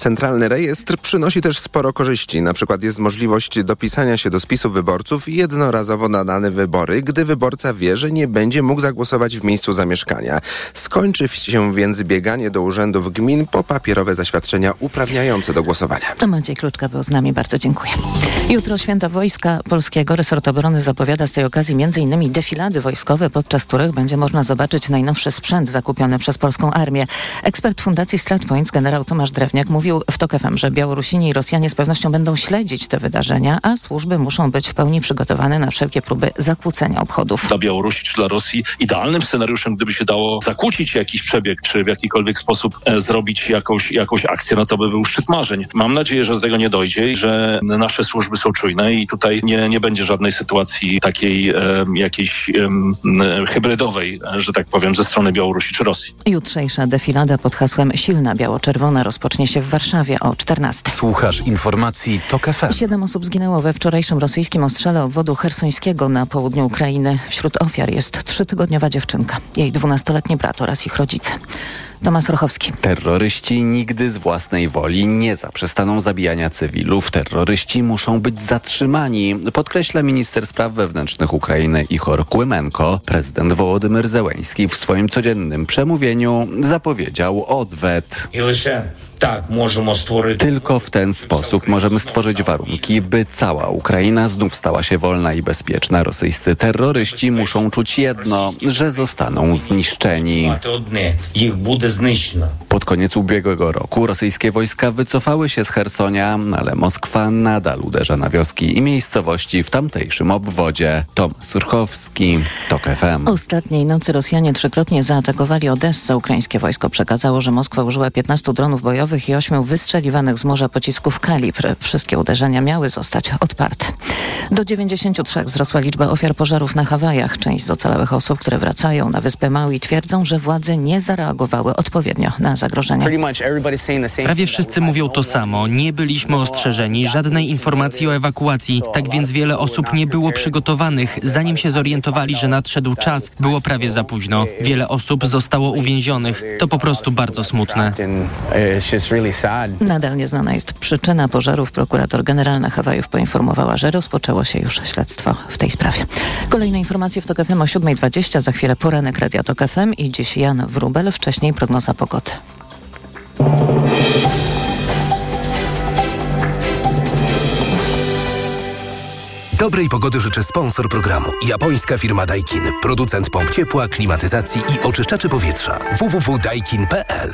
Centralny rejestr przynosi też sporo korzyści. Na przykład jest możliwość dopisania się do spisu wyborców jednorazowo na dane wybory, gdy wyborca wie, że nie będzie mógł zagłosować w miejscu zamieszkania. Skończy się więc bieganie do urzędów gmin po papierowe zaświadczenia uprawniające do głosowania. Maciej Kluczka był z nami, bardzo dziękuję. Jutro święta Wojska Polskiego. Resort Obrony zapowiada z tej okazji m.in. defilady wojskowe, podczas których będzie można zobaczyć najnowszy sprzęt zakupiony przez polską armię. Ekspert Fundacji StratPoints, generał Tomasz Drewniak, mówił w TOK FM, że Białorusini i Rosjanie z pewnością będą śledzić te wydarzenia, a służby muszą być w pełni przygotowane na wszelkie próby zakłócenia obchodów. Dla Białorusi czy dla Rosji idealnym scenariuszem, gdyby się dało zakłócić jakiś przebieg, czy w jakikolwiek sposób e, zrobić jakąś, jakąś akcję, no to by był szczyt marzeń. Mam nadzieję, że z tego nie dojdzie i że nasze służby są czujne i tutaj nie, nie będzie żadnej sytuacji takiej e, jakiejś e, hybrydowej, że tak powiem, ze strony Białorusi czy Rosji. Jutrzejsza defilada pod hasłem Silna Biało-Czerwona rozpocznie się w Warszawie o 14. Słuchasz informacji TOK FM. Siedem osób zginęło we wczorajszym rosyjskim ostrzale obwodu hersońskiego na południu Ukrainy. Wśród ofiar jest trzytygodniowa dziewczynka, jej dwunastoletni brat oraz ich rodzice. Tomasz Rochowski. Terroryści nigdy z własnej woli nie zaprzestaną zabijania cywilów. Terroryści muszą być zatrzymani, podkreśla minister spraw wewnętrznych Ukrainy Ichor Kłymenko. Prezydent Wołodymyr Zełęński w swoim codziennym przemówieniu zapowiedział odwet. Tak, możemy stworzyć. Tylko w ten sposób możemy stworzyć warunki, by cała Ukraina znów stała się wolna i bezpieczna. Rosyjscy terroryści muszą czuć jedno, że zostaną zniszczeni. Ich będzie zniszczona. Pod koniec ubiegłego roku rosyjskie wojska wycofały się z Hersonia, ale Moskwa nadal uderza na wioski i miejscowości w tamtejszym obwodzie. Tom Surchowski, TOK FM. Ostatniej nocy Rosjanie trzykrotnie zaatakowali Odessę. Ukraińskie wojsko przekazało, że Moskwa użyła 15 dronów bojowych i ośmiu wystrzeliwanych z morza pocisków kalibr. Wszystkie uderzenia miały zostać odparte. Do 93 wzrosła liczba ofiar pożarów na Hawajach. Część z ocalałych osób, które wracają na wyspę Maui twierdzą, że władze nie zareagowały odpowiednio na zagrożenia. Prawie wszyscy mówią to samo. Nie byliśmy ostrzeżeni, żadnej informacji o ewakuacji. Tak więc wiele osób nie było przygotowanych. Zanim się zorientowali, że nadszedł czas, było prawie za późno. Wiele osób zostało uwięzionych. To po prostu bardzo smutne. Nadal nieznana jest przyczyna pożarów. Prokurator Generalna Hawajów poinformowała, że rozpoczęło się już śledztwo w tej sprawie. Kolejne informacje w TOK FM o 7.20. Za chwilę poranek Radia TOK FM i dziś Jan Wrubel. Wcześniej prognoza pogody. Dobrej pogody życzę sponsor programu. Japońska firma Daikin. Producent pomp ciepła, klimatyzacji i oczyszczaczy powietrza. www.daikin.pl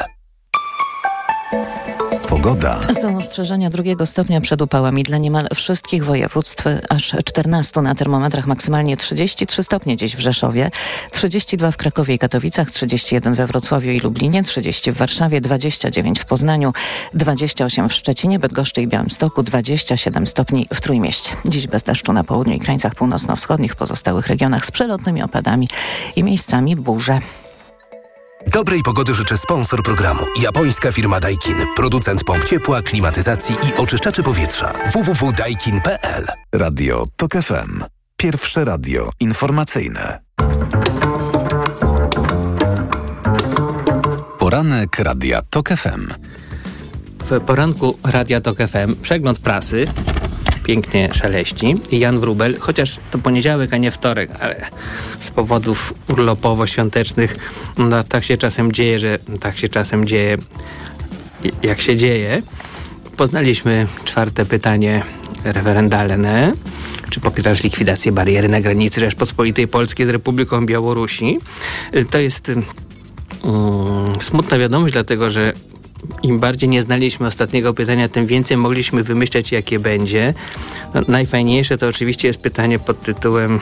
Pogoda. Są ostrzeżenia drugiego stopnia przed upałami dla niemal wszystkich województw, aż 14 na termometrach, maksymalnie 33 stopnie dziś w Rzeszowie, 32 w Krakowie i Katowicach, 31 we Wrocławiu i Lublinie, 30 w Warszawie, 29 w Poznaniu, 28 w Szczecinie, Bydgoszczy i Białymstoku, 27 stopni w Trójmieście. Dziś bez deszczu na południu i krańcach północno-wschodnich, w pozostałych regionach z przelotnymi opadami i miejscami burze. Dobrej pogody życzę sponsor programu. Japońska firma Daikin. Producent pomp ciepła, klimatyzacji i oczyszczaczy powietrza. www.daikin.pl Radio TOK FM. Pierwsze radio informacyjne. Poranek Radia TOK FM. W poranku Radia TOK FM przegląd prasy pięknie szaleści. Jan Wrubel, chociaż to poniedziałek, a nie wtorek, ale z powodów urlopowo-świątecznych no, tak się czasem dzieje, że tak się czasem dzieje, jak się dzieje. Poznaliśmy czwarte pytanie referendalne. Czy popierasz likwidację bariery na granicy Rzeczpospolitej Polskiej z Republiką Białorusi? To jest um, smutna wiadomość, dlatego że im bardziej nie znaliśmy ostatniego pytania, tym więcej mogliśmy wymyślać, jakie będzie. No, najfajniejsze to oczywiście jest pytanie pod tytułem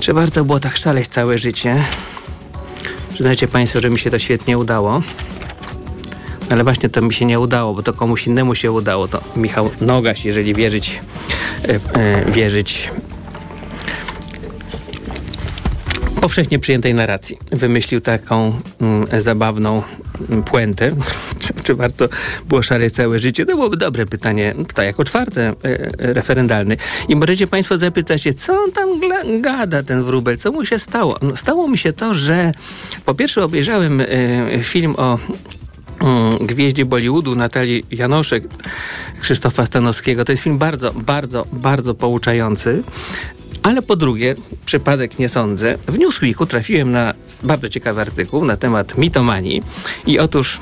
czy warto było tak szaleć całe życie? Przyznajcie Państwo, że mi się to świetnie udało. No, ale właśnie to mi się nie udało, bo to komuś innemu się udało. To Michał Nogaś, jeżeli wierzyć, e, e, wierzyć powszechnie przyjętej narracji. Wymyślił taką mm, zabawną puentę, czy, czy, warto było szaleć całe życie? To byłoby dobre pytanie, to jako czwarte e, e referendalne. I możecie Państwo zapytać się, co on tam gada, ten wróbel, co mu się stało? No, stało mi się to, że po pierwsze obejrzałem e, film o mm, gwieździe Bollywoodu Natalii Janoszek, Krzysztofa Stanowskiego. To jest film bardzo, bardzo, bardzo pouczający. Ale po drugie, przypadek nie sądzę. W Newsweeku trafiłem na bardzo ciekawy artykuł na temat mitomanii. I otóż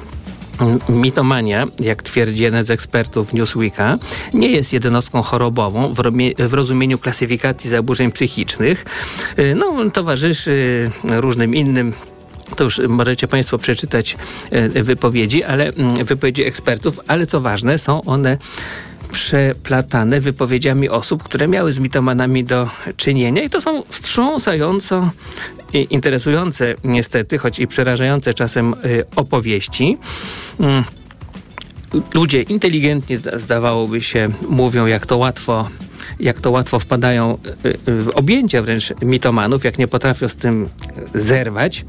Mitomania, jak twierdzi jeden z ekspertów Newsweeka, nie jest jednostką chorobową w, w, rozumieniu klasyfikacji zaburzeń psychicznych. Y, no, towarzyszy różnym innym to już możecie Państwo przeczytać y, wypowiedzi, ale mm, wypowiedzi ekspertów, ale co ważne, są one przeplatane wypowiedziami osób, które miały z mitomanami do czynienia i to są wstrząsająco interesujące niestety, choć i przerażające czasem y, opowieści. Mm. Ludzie inteligentni, zdawałoby się, mówią, jak to łatwo jak to łatwo wpadają y, y, w objęcia wręcz mitomanów, jak nie potrafią z tym zerwać.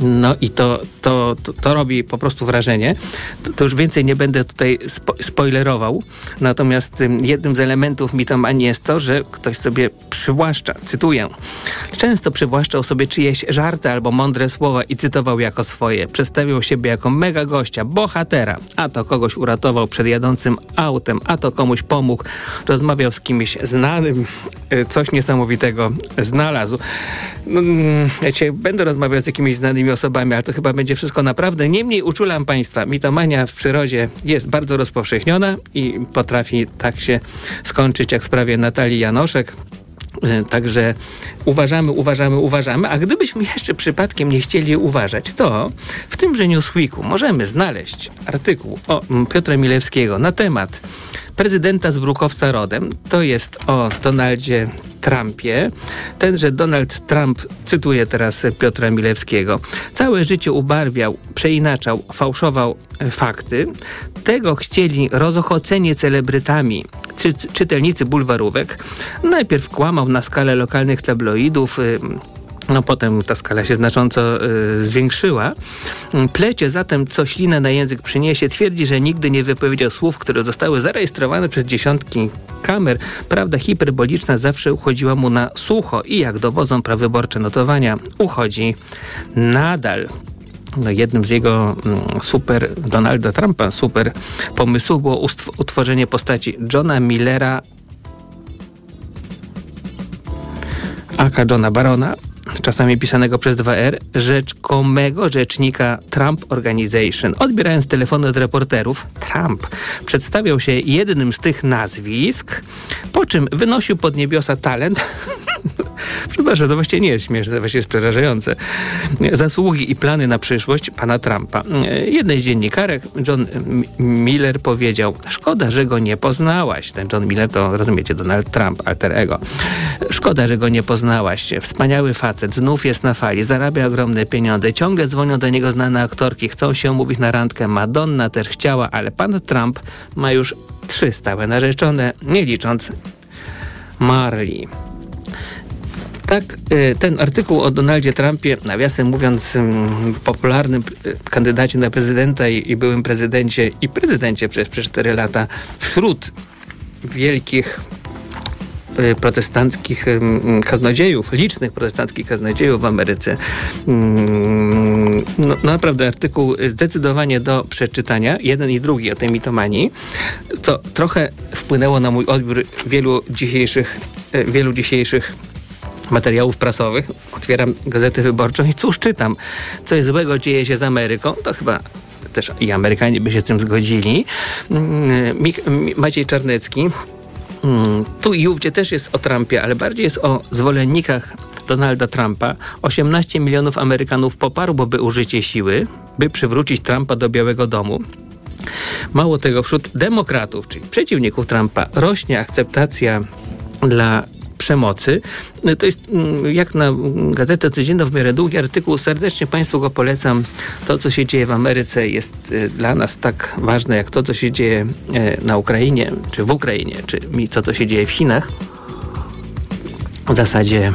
No i to, to, to, to, robi po prostu wrażenie. To, to już więcej nie będę tutaj spo, spoilerował. Natomiast jednym z elementów mitomanii jest to, że ktoś sobie przywłaszcza, cytuję, często przywłaszczał sobie czyjeś żarty albo mądre słowa i cytował jako swoje. Przedstawiał siebie jako mega gościa, bohatera. A to kogoś uratował przed jadącym autem, a to komuś pomógł. Rozmawiał z kimś znanym, e, coś niesamowitego znalazł. No, ja mm, będę rozmawiał z jakimiś znanymi osobami, ale to chyba będzie wszystko naprawdę. Niemniej uczulam Państwa, mitomania w przyrodzie jest bardzo rozpowszechniona i potrafi tak się skończyć jak w sprawie Natalii Janoszek. E, także uważamy, uważamy, uważamy, a gdybyśmy jeszcze przypadkiem nie chcieli uważać, to w tymże Newsweeku możemy znaleźć artykuł o Piotra Milewskiego na temat prezydenta z Brukowca rodem. To jest o Donaldzie Trumpie. Tenże Donald Trump, cytuję teraz Piotra Milewskiego, całe życie ubarwiał, przeinaczał, fałszował fakty. Tego chcieli rozochoceni celebrytami czy, czytelnicy bulwarówek. Najpierw kłamał na skalę lokalnych tabloidów, no potem ta skala się znacząco y, zwiększyła. Plecie zatem, co ślinę na język przyniesie, twierdzi, że nigdy nie wypowiedział słów, które zostały zarejestrowane przez dziesiątki kamer. Prawda hiperboliczna zawsze uchodziła mu na sucho i jak dowodzą prawyborcze notowania, uchodzi nadal. No, jednym z jego mm, super, Donalda Trumpa, super pomysłów było utworzenie postaci Johna Millera aka Johna Barona, czasami pisanego przez 2R, rzeczkomego rzecznika Trump Organization. Odbierając telefony od reporterów, Trump przedstawiał się jednym z tych nazwisk, po czym wynosił pod niebiosa talent Przepraszam, to właściwie nie jest śmieszne, właściwie jest przerażające. Zasługi i plany na przyszłość pana Trumpa. Jednej z dziennikarek, John Miller, powiedział: Szkoda, że go nie poznałaś. Ten John Miller to, rozumiecie, Donald Trump, alter ego. Szkoda, że go nie poznałaś. Wspaniały facet, znów jest na fali, zarabia ogromne pieniądze, ciągle dzwonią do niego znane aktorki, chcą się umówić na randkę. Madonna też chciała, ale pan Trump ma już trzy stałe narzeczone, nie licząc Marley. Tak, y, ten artykuł o Donaldzie Trumpie, nawiasem mówiąc, mm, popularnym y, kandydacie na prezydenta i, byłym prezydencie i prezydencie przez, przez 4 lata wśród wielkich y, protestanckich kaznodziejów, licznych protestanckich kaznodziejów w Ameryce. Mm, no, no, naprawdę artykuł zdecydowanie do przeczytania, jeden i drugi o tej mitomanii, to trochę wpłynęło na mój odbiór wielu dzisiejszych, wielu dzisiejszych materiałów prasowych, otwieram gazetę wyborczą i cóż czytam? Coś złego dzieje się z Ameryką, to chyba też i Amerykanie by się z tym zgodzili. Mm, Maciej Czarnecki mm, tu i ówdzie też jest o Trumpie, ale bardziej jest o zwolennikach Donalda Trumpa. 18 milionów Amerykanów poparłoby użycie siły, by przywrócić Trumpa do Białego Domu. Mało tego, wśród demokratów, czyli przeciwników Trumpa, rośnie akceptacja dla przemocy. To jest mm, jak na Gazetę Codzienną w miarę długi artykuł. Serdecznie Państwu go polecam. To, co się dzieje w Ameryce jest y, dla nas tak ważne, jak to, co się dzieje y, na Ukrainie, czy w Ukrainie, czy to, co się dzieje w Chinach. W zasadzie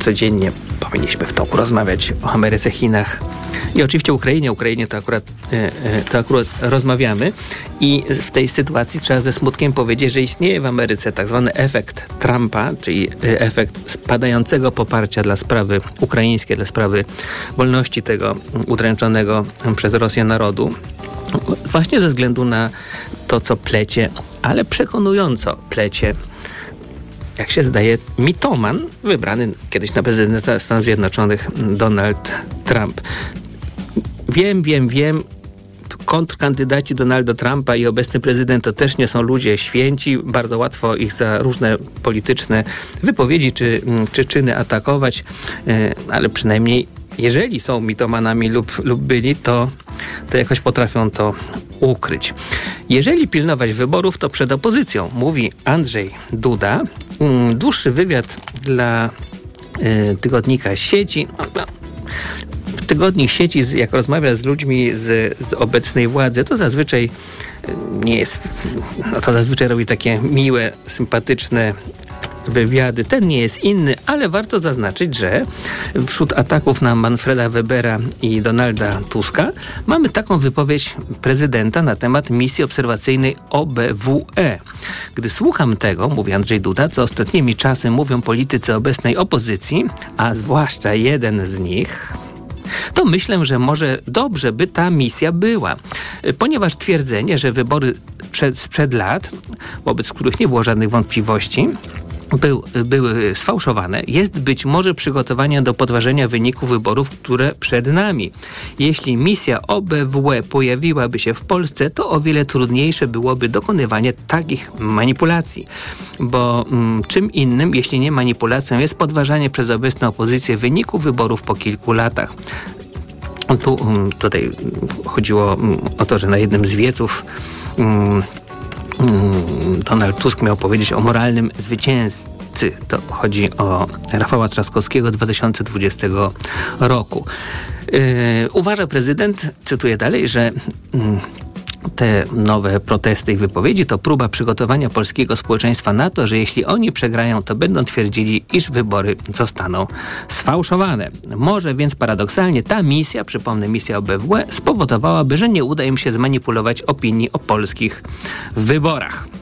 codziennie powinniśmy w toku rozmawiać o Ameryce, Chinach i oczywiście Ukrainie. Ukrainie to akurat, e, e, to akurat rozmawiamy i w tej sytuacji trzeba ze smutkiem powiedzieć, że istnieje w Ameryce tak zwany efekt Trumpa, czyli e, efekt spadającego poparcia dla sprawy ukraińskiej, dla sprawy wolności tego udręczonego przez Rosję narodu. właśnie ze względu na to, co plecie, ale przekonująco plecie jak się zdaje, mitoman wybrany kiedyś na prezydenta Stanów Zjednoczonych Donald Trump. Wiem, wiem, wiem, kontrkandydaci Donalda Trumpa i obecny prezydent to też nie są ludzie święci. Bardzo łatwo ich za różne polityczne wypowiedzi czy, czy czyny atakować, e, ale przynajmniej jeżeli są mitomanami lub, lub byli, to, to jakoś potrafią to ukryć. Jeżeli pilnować wyborów, to przed opozycją, mówi Andrzej Duda. Mm, dłuższy wywiad dla y, tygodnika sieci. No, tygodnik sieci, jak rozmawia z ludźmi z, z obecnej władzy, to zazwyczaj y, nie jest, no to zazwyczaj robi takie miłe, sympatyczne wywiady. Ten nie jest inny, ale warto zaznaczyć, że wśród ataków na Manfreda Webera i Donalda Tuska mamy taką wypowiedź prezydenta na temat misji obserwacyjnej OBWE. Gdy słucham tego, mówi Andrzej Duda, co ostatnimi czasy mówią politycy obecnej opozycji, a zwłaszcza jeden z nich, to myślę, że może dobrze by ta misja była. Ponieważ twierdzenie, że wybory przed, sprzed lat, wobec których nie było żadnych wątpliwości, był, były sfałszowane, jest być może przygotowanie do podważenia wyniku wyborów, które przed nami. Jeśli misja OBWE pojawiłaby się w Polsce, to o wiele trudniejsze byłoby dokonywanie takich manipulacji. Bo mm, czym innym, jeśli nie manipulacją, jest podważanie przez obecną opozycję wyniku wyborów po kilku latach. Tu mm, tutaj chodziło mm, o to, że na jednym z wieców Mm, Donald Tusk miał powiedzieć o moralnym zwycięzcy. To chodzi o Rafała Trzaskowskiego 2020 roku. Yy, uważa prezydent, cytuję dalej, że yy, te nowe protesty i wypowiedzi to próba przygotowania polskiego społeczeństwa na to, że jeśli oni przegrają, to będą twierdzili, iż wybory zostaną sfałszowane. Może więc paradoksalnie ta misja, przypomnę misja OBWE, spowodowałaby, że nie uda im się zmanipulować opinii o polskich wyborach.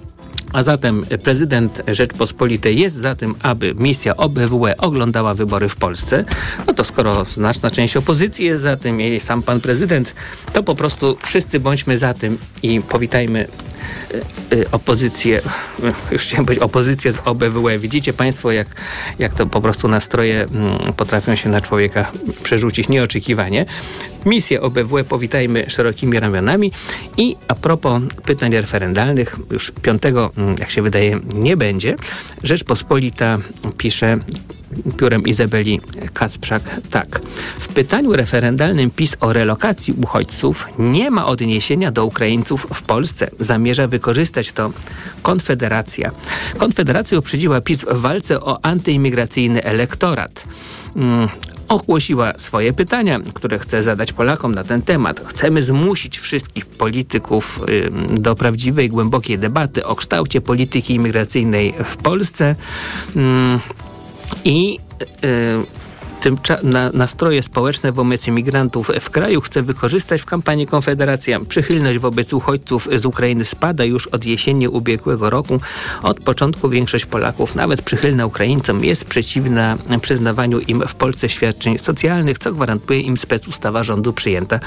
A zatem prezydent Rzeczpospolitej jest za tym, aby misja OBWE oglądała wybory w Polsce. No to skoro znaczna część opozycji jest za tym i sam pan prezydent, to po prostu wszyscy bądźmy za tym i powitajmy y, y, opozycję, już chciałem powiedzieć opozycję z OBWE. Widzicie Państwo, jak, jak to po prostu nastroje mm, potrafią się na człowieka przerzucić nieoczekiwanie. Misję OBWE powitajmy szerokimi ramionami i a propos pytań referendalnych, już piątego Mm, jak się wydaje, nie będzie. Rzeczpospolita pisze piórem Izabeli Kacprzak tak. W pytaniu referendalnym PiS o relokacji uchodźców nie ma odniesienia do Ukraińców w Polsce. Zamierza wykorzystać to Konfederacja. Konfederacja uprzedziła PiS w walce o antyimigracyjny elektorat. Ogłosiła swoje pytania, które chce zadać Polakom na ten temat. Chcemy zmusić wszystkich polityków do prawdziwej, głębokiej debaty o kształcie polityki imigracyjnej w Polsce. I tym na, nastroje społeczne wobec imigrantów w kraju chce wykorzystać w kampanii Konfederacja. Przychylność wobec uchodźców z Ukrainy spada już od jesieni ubiegłego roku. Od początku większość Polaków, nawet przychylna Ukraińcom, jest przeciwna przyznawaniu im w Polsce świadczeń socjalnych, co gwarantuje im specustawa rządu przyjęta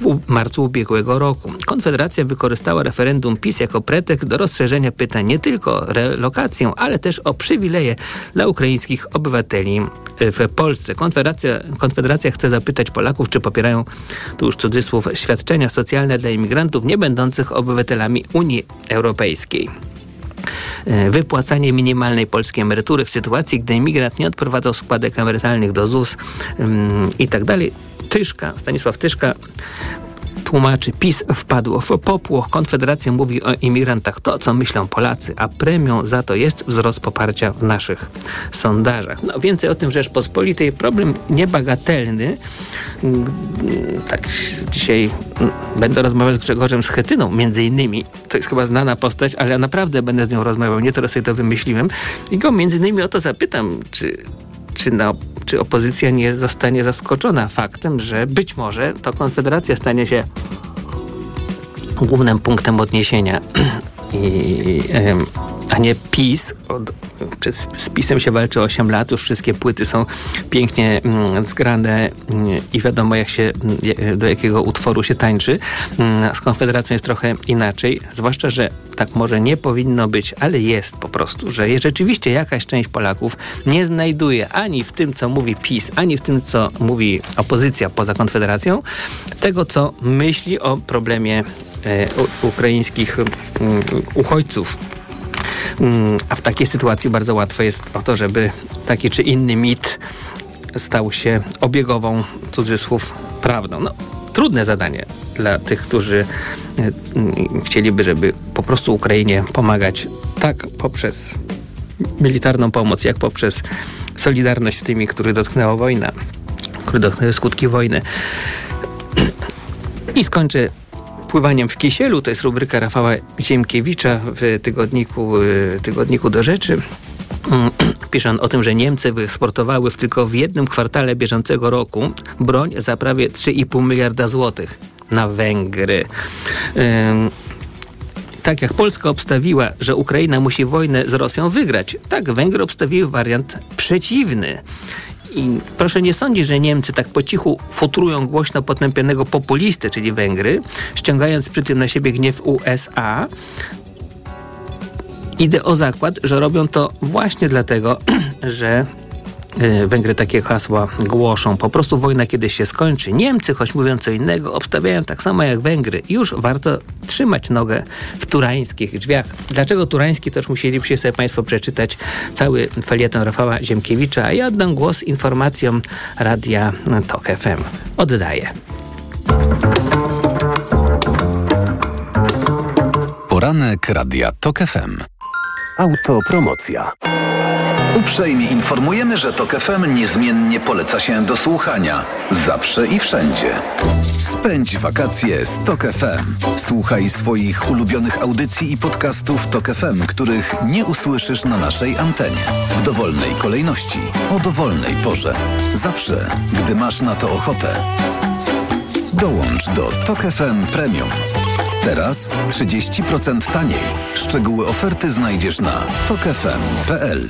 w marcu ubiegłego roku. Konfederacja wykorzystała referendum PiS jako pretekst do rozszerzenia pytań nie tylko o relokację, ale też o przywileje dla ukraińskich obywateli w Polsce. Konfederacja, Konfederacja chce zapytać Polaków, czy popierają, tu już cudzysłów, świadczenia socjalne dla imigrantów nie będących obywatelami Unii Europejskiej e, wypłacanie minimalnej polskiej emerytury w sytuacji, gdy imigrant nie odprowadzał składek emerytalnych do ZUS um, i tak dalej. Tyszka, Stanisław Tyszka tłumaczy, PiS wpadło w popłoch. Konfederacja mówi o imigrantach to, co myślą Polacy, a premią za to jest wzrost poparcia w naszych sondażach. No, więcej o tym Rzeczpospolitej. Problem niebagatelny. Tak dzisiaj będę rozmawiał z Grzegorzem Schetyną, między innymi. To jest chyba znana postać, ale naprawdę będę z nią rozmawiał. Nie teraz sobie to wymyśliłem. I go między innymi o to zapytam, czy czy, na, czy opozycja nie zostanie zaskoczona faktem, że być może to Konfederacja stanie się głównym punktem odniesienia i, a nie PiS. Od, przez, z PiSem się walczy 8 lat, już wszystkie płyty są pięknie mm, zgrane mm, i wiadomo jak się, mm, do jakiego utworu się tańczy. Mm, z Konfederacją jest trochę inaczej, zwłaszcza, że tak może nie powinno być, ale jest po prostu, że rzeczywiście jakaś część Polaków nie znajduje ani w tym, co mówi PiS, ani w tym, co mówi opozycja poza Konfederacją, tego, co myśli o problemie ukraińskich mm, uchodźców. Mm, a w takiej sytuacji bardzo łatwo jest o to, żeby taki czy inny mit stał się obiegową, cudzysłów, prawdą. No, trudne zadanie dla tych, którzy e, mm, chcieliby, żeby po prostu Ukrainie pomagać tak poprzez militarną pomoc, jak poprzez solidarność z tymi, których dotknęła wojna, które dotknęły skutki wojny. I skończę pływaniem w kisielu. To jest rubryka Rafała Ziemkiewicza w tygodniku, y, tygodniku do rzeczy. Pisze on o tym, że Niemcy wyeksportowały w tylko w jednym kwartale bieżącego roku broń za prawie 3,5 miliarda złotych na Węgry. tak jak Polska obstawiła, że Ukraina musi wojnę z Rosją wygrać, tak Węgry obstawiły wariant przeciwny. I proszę nie sądzić, że Niemcy tak po cichu futrują głośno potępionego populistę, czyli Węgry, ściągając przy tym na siebie gniew USA. Idę o zakład, że robią to właśnie dlatego, że Węgry takie hasła głoszą. Po prostu wojna kiedyś się skończy. Niemcy, choć mówią co innego, obstawiają tak samo jak Węgry. Już warto trzymać nogę w turańskich drzwiach. Dlaczego turański? To już musielibyście sobie Państwo przeczytać cały felieton Rafała Ziemkiewicza, a ja oddam głos informacjom Radia TOK FM. Oddaję. Poranek Radia TOK FM. Autopromocja. Uprzejmie informujemy, że TOK FM niezmiennie poleca się do słuchania. Zawsze i wszędzie. Spędź wakacje z TOK FM. Słuchaj swoich ulubionych audycji i podcastów TOK FM, których nie usłyszysz na naszej antenie. W dowolnej kolejności, o dowolnej porze. Zawsze, gdy masz na to ochotę. Dołącz do TOK FM Premium. Teraz 30% taniej. Szczegóły oferty znajdziesz na tokefm.pl.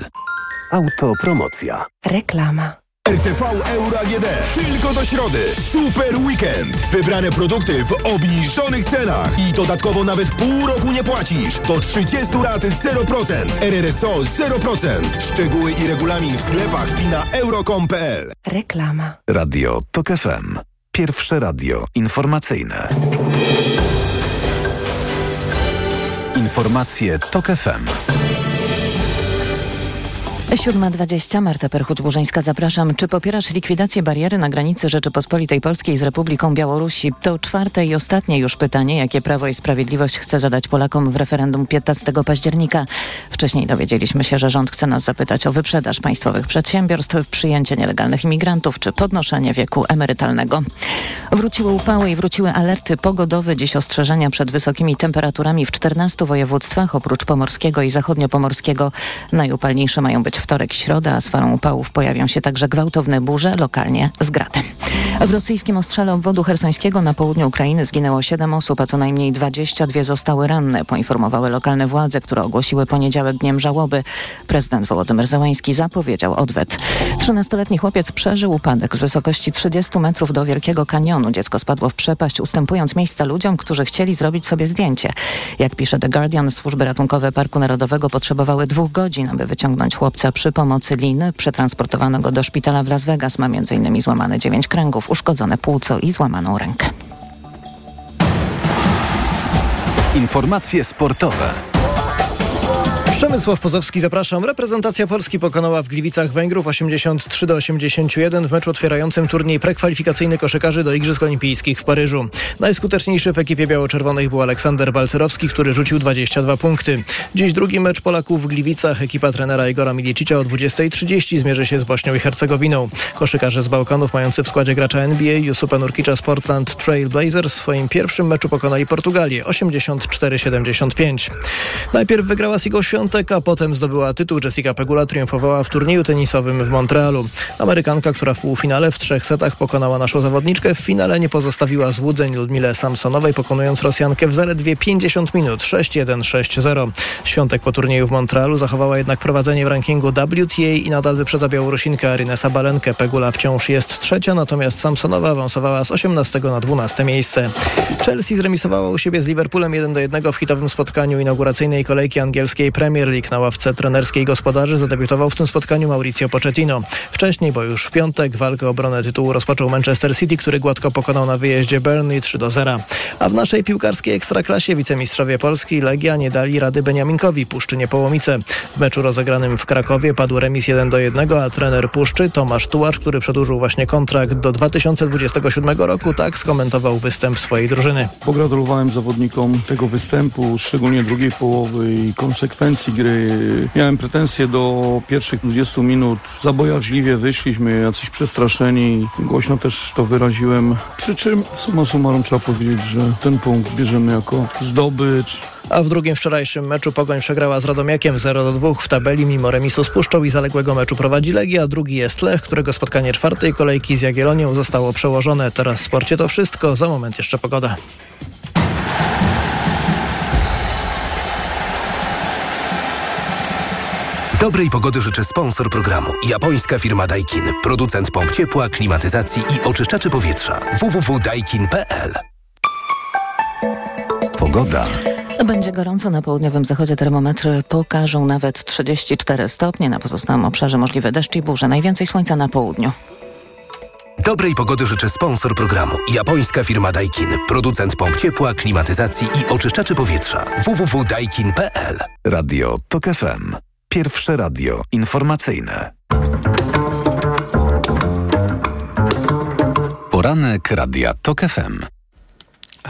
Autopromocja. Reklama. RTV Euro AGD. Tylko do środy. Super weekend. Wybrane produkty w obniżonych cenach. I dodatkowo nawet pół roku nie płacisz. Do 30 lat 0%. RRSO 0%. Szczegóły i regulamin w sklepach i na euro.com.pl. Reklama. Radio TOK FM. Pierwsze radio informacyjne. Informacje TOK FM. 7.20, Marta Perchuć-Burzyńska, zapraszam. Czy popierasz likwidację bariery na granicy Rzeczypospolitej Polskiej z Republiką Białorusi? To czwarte i ostatnie już pytanie, jakie Prawo i Sprawiedliwość chce zadać Polakom w referendum 15 października. Wcześniej dowiedzieliśmy się, że rząd chce nas zapytać o wyprzedaż państwowych przedsiębiorstw, przyjęcie nielegalnych imigrantów czy podnoszenie wieku emerytalnego. Wróciły upały i wróciły alerty pogodowe. Dziś ostrzeżenia przed wysokimi temperaturami w 14 województwach, oprócz pomorskiego i zachodniopomorskiego. Najupalniejsze mają być wtorek, środa, a z falą upałów pojawią się także gwałtowne burze, lokalnie z gradem. W rosyjskim ostrzale obwodu hersońskiego na południu Ukrainy zginęło 7 osób, a co najmniej 22 zostały ranne, poinformowały lokalne władze, które ogłosiły poniedziałek dniem żałoby. Prezydent Wołodymyr Załański zapowiedział odwet. 13-letni chłopiec przeżył upadek z wysokości 30 metrów do Wielkiego Kanionu. Dziecko spadło w przepaść, ustępując miejsca ludziom, którzy chcieli zrobić sobie zdjęcie. Jak pisze The Guardian, służby ratunkowe Parku Narodowego potrzebowały dwóch godzin, aby wyciągnąć chłopca przy pomocy liny. Przetransportowano go do szpitala w Las Vegas. Ma m.in. złamane dziewięć kręgów, uszkodzone płuco i złamaną rękę. Informacje sportowe. Przemysław Pozowski, zapraszam. Reprezentacja Polski pokonała w Gliwicach Węgrów 83 do 81 w meczu otwierającym turniej prekwalifikacyjny koszykarzy do Igrzysk Olimpijskich w Paryżu. Najskuteczniejszy w ekipie biało-czerwonych był Aleksander Balcerowski, który rzucił 22 punkty. Dziś drugi mecz Polaków w Gliwicach. Ekipa trenera Igora Milicicia o 20.30 zmierzy się z Bośnią i Hercegowiną. Koszykarze z Bałkanów mający w składzie gracza NBA Jusupa Nurkicza z Portland Trail Blazers w swoim pierwszym meczu pokonali Portugalię 84-75. Najpierw wygrała Sigo Świąt piątek, a potem zdobyła tytuł. Jessica Pegula triumfowała w turnieju tenisowym w Montrealu. Amerykanka, która w półfinale w trzech setach pokonała naszą zawodniczkę, w finale nie pozostawiła złudzeń Ludmile Samsonowej, pokonując Rosjankę w zaledwie 50 minut 6-1-6-0. Świątek po turnieju w Montrealu zachowała jednak prowadzenie w rankingu WTA i nadal wyprzedza Białorusinkę Arynę Sabalenkę. Pegula wciąż jest trzecia, natomiast Samsonowa awansowała z 18 na 12 miejsce. Chelsea zremisowała u siebie z Liverpoolem 1-1 w hitowym spotkaniu inauguracyjnej kolejki angielskiej Premier League. Na ławce trenerskiej gospodarzy zadebiutował w tym spotkaniu Mauricio Pochettino. Wcześniej, bo już w piątek, walkę o obronę tytułu rozpoczął Manchester City, który gładko pokonał na wyjeździe Burnley 3-0. A w naszej piłkarskiej ekstraklasie wicemistrzowie Polski Legia nie dali rady Beniaminkowi Puszczynie Połomice. W meczu rozegranym w Krakowie padł remis 1-1, a trener Puszczy Tomasz Tułacz, który przedłużył właśnie kontrakt do 2027 roku, tak skomentował występ swojej drużyny. Pogratulowałem zawodnikom tego występu, szczególnie drugiej połowy i konsekwencji gry. Miałem pretensje do pierwszych 20 minut. Zabojaźliwie wyszliśmy, jacyś przestraszeni. Głośno też to wyraziłem. Przy czym summa summarum trzeba powiedzieć, że ten punkt bierzemy jako zdobycz. A w drugim wczorajszym meczu Pogoń przegrała z Radomiakiem 0-2 w tabeli mimo remisu z Puszczą i zaległego meczu prowadzi Legia, drugi jest Lech, którego spotkanie czwartej kolejki z Jagiellonią zostało przełożone. Teraz w sporcie to wszystko, za moment jeszcze pogoda. Dobrej pogody życzę sponsor programu. Japońska firma Daikin. Producent pomp ciepła, klimatyzacji i oczyszczaczy powietrza. www.daikin.pl Pogoda. Będzie gorąco na południowym zachodzie. Termometry pokażą nawet 34 stopnie. Na pozostałym obszarze możliwe deszcz i burze. Najwięcej słońca na południu. Dobrej pogody życzę sponsor programu. Japońska firma Daikin. Producent pomp ciepła, klimatyzacji i oczyszczaczy powietrza. www.daikin.pl Radio TOK FM. Pierwsze radio informacyjne. Poranek Radia TOK FM.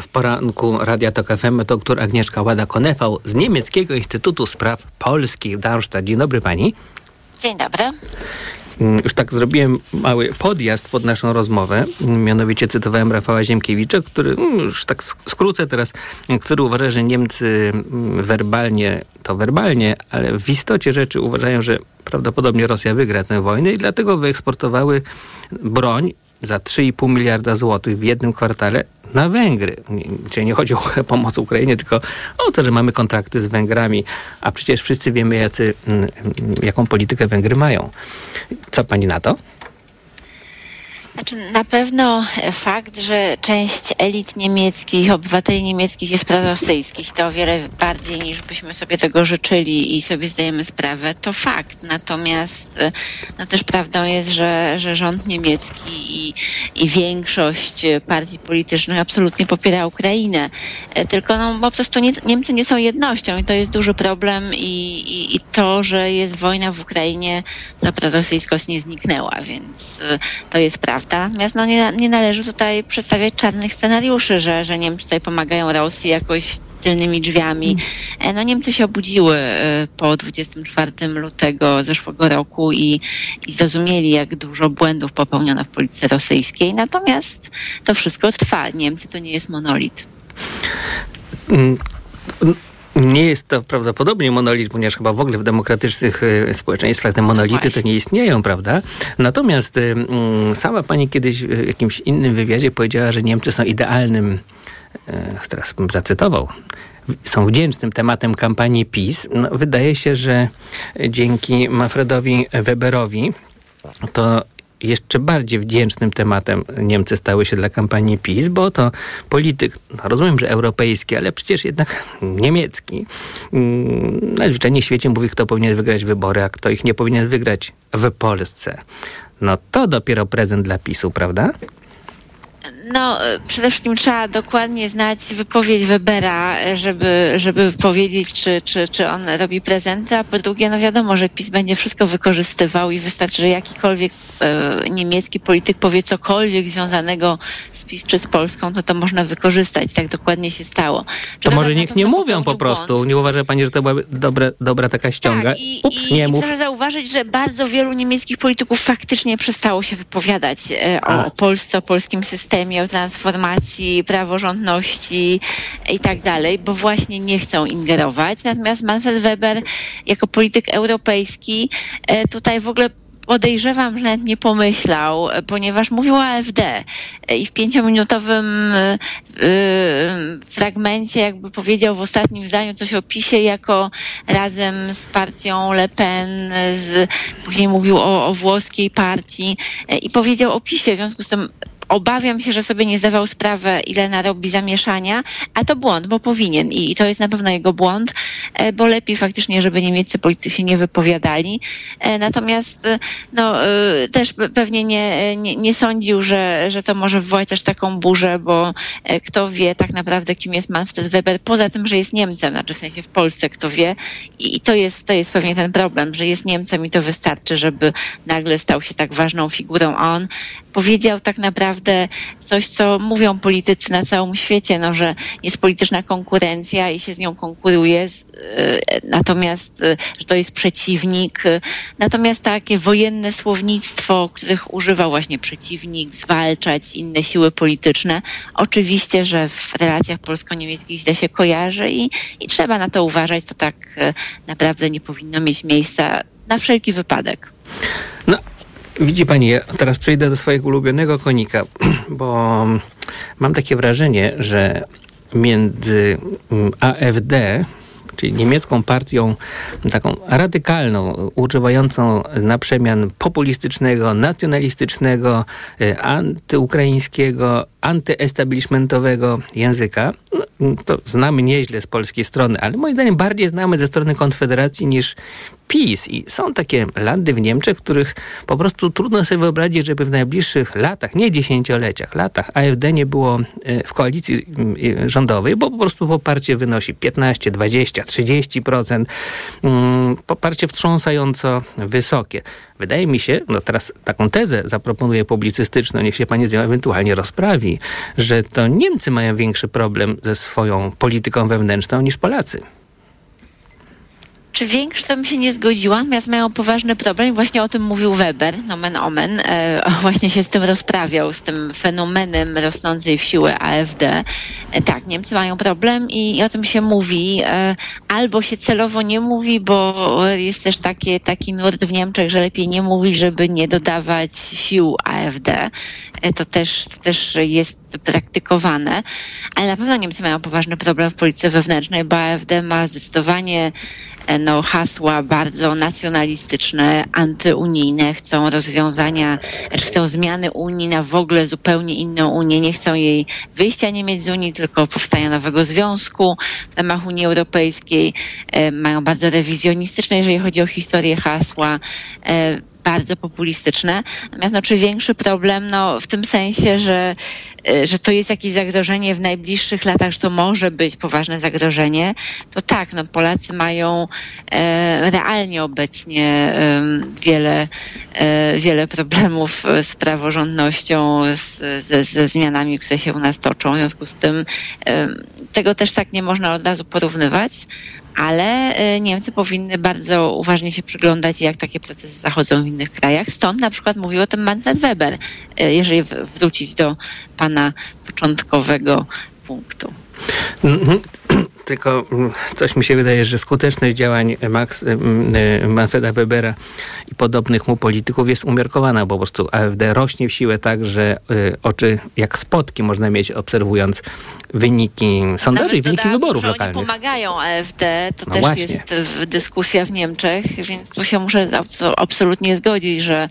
W poranku Radia Tok FM doktor Agnieszka Łada-Konefał z Niemieckiego Instytutu Spraw Polskich w Darmstadt. Dzień dobry pani. Dzień dobry. Mm, Już tak zrobiłem mały podjazd pod naszą rozmowę. Mianowicie cytowałem Rafała Ziemkiewicza, który, mm, już tak sk- skrócę teraz, który uważa, że Niemcy mm, werbalnie, to werbalnie, ale w istocie rzeczy uważają, że prawdopodobnie Rosja wygra tę wojnę i dlatego wyeksportowały broń za 3,5 miliarda złotych w jednym kwartale na Węgry. Czyli nie chodzi o pomoc Ukrainie, tylko o to, że mamy kontrakty z Węgrami, a przecież wszyscy wiemy, jacy, mm, jaką politykę Węgry mają. Co pani na to? Znaczy, na pewno fakt, że część elit niemieckich, obywateli niemieckich jest prorosyjskich, to o wiele bardziej niż byśmy sobie tego życzyli i sobie zdajemy sprawę, to fakt. Natomiast e, no też prawdą jest, że, że rząd niemiecki i, i większość partii politycznych absolutnie popiera Ukrainę. E, Tylko no, po prostu nie, Niemcy nie są jednością i to jest duży problem i, i, i to, że jest wojna w Ukrainie, no prorosyjskość nie zniknęła, więc e, to jest prawda. Natomiast no, nie, nie należy tutaj przedstawiać czarnych scenariuszy, że, że Niemcy tutaj pomagają Rosji jakoś tylnymi drzwiami. E, No Niemcy się obudziły e, po 24 lutego zeszłego roku i, i zrozumieli, jak dużo błędów popełniono w polityce rosyjskiej. Natomiast to wszystko trwa. Niemcy to nie jest monolit. Nie jest to prawdopodobnie monolit, ponieważ chyba w ogóle w demokratycznych e, społeczeństwach te monolity to nie istnieją, prawda? Natomiast e, mm, sama pani kiedyś w jakimś innym wywiadzie powiedziała, że Niemcy są idealnym, e, teraz bym zacytował, są wdzięcznym tematem kampanii PiS. No, wydaje się, że dzięki Manfredowi Weberowi to jeszcze bardziej wdzięcznym tematem Niemcy stały się dla kampanii PiS, bo to polityk, no rozumiem, że europejski, ale przecież jednak niemiecki, mm, najzwyczajniej w świecie mówi, kto powinien wygrać wybory, a kto ich nie powinien wygrać w Polsce. No to dopiero prezent dla PiSu, prawda? No, przede wszystkim trzeba dokładnie znać wypowiedź Webera, żeby, żeby powiedzieć, czy, czy, czy on robi prezenty, a po drugie, no wiadomo, że PiS będzie wszystko wykorzystywał i wystarczy, że jakikolwiek e, niemiecki polityk powie cokolwiek związanego z PiS czy z Polską, to to można wykorzystać. Tak dokładnie się stało. To Że może niech nie mówią po prostu. błąd. Nie uważa pani, że to byłaby dobre, dobra taka ściąga? Tak, i, Ups, i, nie i mów. proszę zauważyć, że bardzo wielu niemieckich polityków faktycznie przestało się wypowiadać e, A. o Polsce, o polskim systemie, transformacji praworządności i tak dalej, bo właśnie nie chcą ingerować. Natomiast Manfred Weber jako polityk europejski e, tutaj w ogóle podejrzewam, że nawet nie pomyślał, ponieważ mówił o AfD i w pięciominutowym y, fragmencie jakby powiedział w ostatnim zdaniu coś o PiSie jako razem z partią Le Pen, z, później mówił o, o włoskiej partii i powiedział o PiSie. W związku z tym obawiam się, że sobie nie zdawał sprawy, ile narobi zamieszania, a to błąd, bo powinien i to jest na pewno jego błąd, e, bo lepiej faktycznie, żeby niemieccy politycy się nie wypowiadali. E, natomiast e, no, też pewnie nie, nie, nie sądził, że, że to może wywołać aż taką burzę, bo kto wie tak naprawdę, kim jest Manfred Weber, poza tym, że jest Niemcem, znaczy w sensie w Polsce kto wie i to jest, to jest pewnie ten problem, że jest Niemcem i to wystarczy, żeby nagle stał się tak ważną figurą, a on powiedział tak naprawdę coś, co mówią politycy na całym świecie, no, że jest polityczna konkurencja i się z nią konkuruje, e, natomiast, e, że to jest przeciwnik. Natomiast takie wojenne słownictwo, których używał właśnie przeciwnik, zwalczać inne siły polityczne, oczywiście, że w relacjach polsko-niemieckich źle się kojarzy i, i trzeba na to uważać. To tak e, naprawdę nie powinno mieć miejsca na wszelki wypadek. No, Widzi pani, ja teraz przejdę do swojego ulubionego konika, bo mam takie wrażenie, że między mm, AfD, czyli niemiecką partią taką radykalną, używającą na przemian populistycznego, nacjonalistycznego, y, antyukraińskiego, antyestablishmentowego języka, no, to znamy nieźle z polskiej strony, ale moim zdaniem bardziej znamy ze strony Konfederacji niż PiS. I są takie landy w Niemczech, których po prostu trudno sobie wyobrazić, żeby w najbliższych latach, nie dziesięcioleciach, latach AfD nie było e, w koalicji e, rządowej, bo po prostu poparcie wynosi 15, 20, 30%. Poparcie wstrząsająco wysokie. Wydaje mi się, no teraz taką tezę zaproponuję publicystyczną, niech się pani z nią ewentualnie rozprawi, że to Niemcy mają większy problem ze swoją polityką wewnętrzną niż Polacy. Czy większy to bym się nie zgodziła, natomiast mają poważny problem i właśnie o tym mówił Weber, nomen omen, e, właśnie się z tym rozprawiał, z tym fenomenem rosnącej w siłę AfD. E, tak, Niemcy mają problem i, i, o tym się mówi, e, albo się celowo nie mówi, bo jest też takie, taki nurt w Niemczech, że lepiej nie mówić, żeby nie dodawać sił AfD. E, to też, to też jest praktykowane, ale na pewno Niemcy mają poważny problem w polityce wewnętrznej, bo AfD ma zdecydowanie e, no, hasła bardzo nacjonalistyczne, antyunijne, chcą rozwiązania, znaczy chcą zmiany Unii na w ogóle zupełnie inną Unię, nie chcą jej wyjścia Niemiec z Unii, tylko powstania nowego związku w ramach Unii Europejskiej, e, mają bardzo rewizjonistyczne, jeżeli chodzi o historię hasła, bardzo populistyczne. Natomiast no, czy większy problem no, w tym sensie, że, e, że to jest jakieś zagrożenie w najbliższych latach, że to może być poważne zagrożenie, to tak, no, Polacy mają e, realnie obecnie e, wiele, e, wiele problemów z praworządnością, z, ze, zmianami, które się u nas toczą. W związku z tym e, tego też tak nie można od razu porównywać ale e, Niemcy powinny bardzo uważnie się przyglądać, jak takie procesy zachodzą w innych krajach. Stąd na przykład mówił o tym Manfred Weber, e, jeżeli wrócić do pana początkowego punktu. Tylko mm, coś mi się wydaje, że skuteczność działań Max, mm, y, Manfreda Webera i podobnych mu polityków jest umiarkowana, bo po prostu AfD rośnie w siłę tak, że y, oczy jak spotki można mieć obserwując wyniki sondaży i wyniki wyborów że lokalnych. Oni pomagają AfD, to no też właśnie. jest dyskusja w Niemczech, więc tu się muszę absolutnie zgodzić, że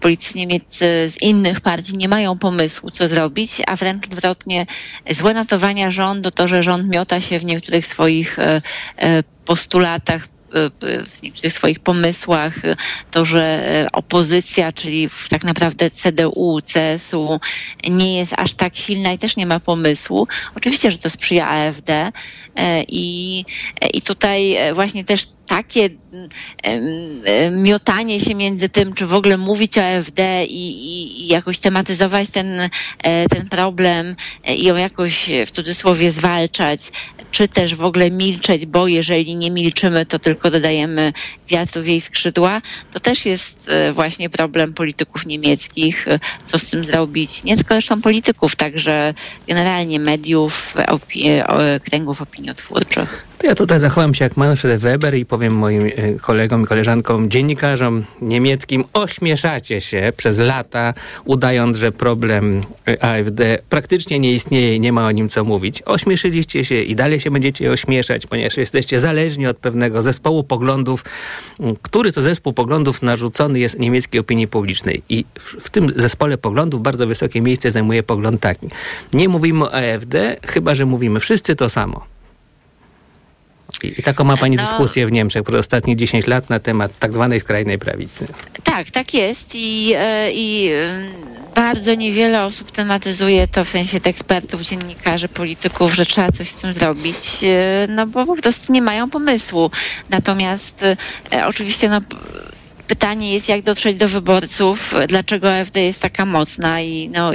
politycy niemieccy z innych partii nie mają pomysłu, co zrobić, a wręcz odwrotnie złe notowania rządu, to, że rząd miota się w niektórych swoich e, e, postulatach, e, w niektórych swoich pomysłach, to, że opozycja, czyli tak naprawdę CDU, CSU nie jest aż tak silna i też nie ma pomysłu. Oczywiście, że to sprzyja AfD i, i tutaj właśnie też takie miotanie się między tym, czy w ogóle mówić o AfD i, i, i jakoś tematyzować ten, ten problem i ją jakoś w cudzysłowie zwalczać, czy też w ogóle milczeć, bo jeżeli nie milczymy, to tylko dodajemy wiatru w jej skrzydła. To też jest e, właśnie problem polityków niemieckich, e, co z tym zrobić. Nie tylko zresztą polityków, także generalnie mediów, opi- o- kręgów opiniotwórczych. To ja tutaj zachowam się jak Manfred Weber i powiem moim e, kolegom i koleżankom, dziennikarzom niemieckim, ośmieszacie się przez lata, udając, że problem e, AfD praktycznie nie istnieje i nie ma o nim co mówić. Ośmieszyliście się i dalej się będziecie ośmieszać, ponieważ jesteście zależni od pewnego zespołu poglądów, który to zespół poglądów narzucony jest niemieckiej opinii publicznej. I w tym zespole poglądów bardzo wysokie miejsce zajmuje pogląd taki. Nie mówimy o AfD, chyba że mówimy wszyscy to samo. I, I taką ma pani No. dyskusję w Niemczech przez ostatnie 10 lat na temat tak zwanej skrajnej prawicy. Tak, tak jest i, e, i e, bardzo niewiele osób tematyzuje to, w sensie ekspertów, dziennikarzy, polityków, że trzeba coś z tym zrobić, e, no bo po prostu nie mają pomysłu. Natomiast oczywiście no, pytanie jest, jak dotrzeć do wyborców, dlaczego AfD jest taka mocna i no,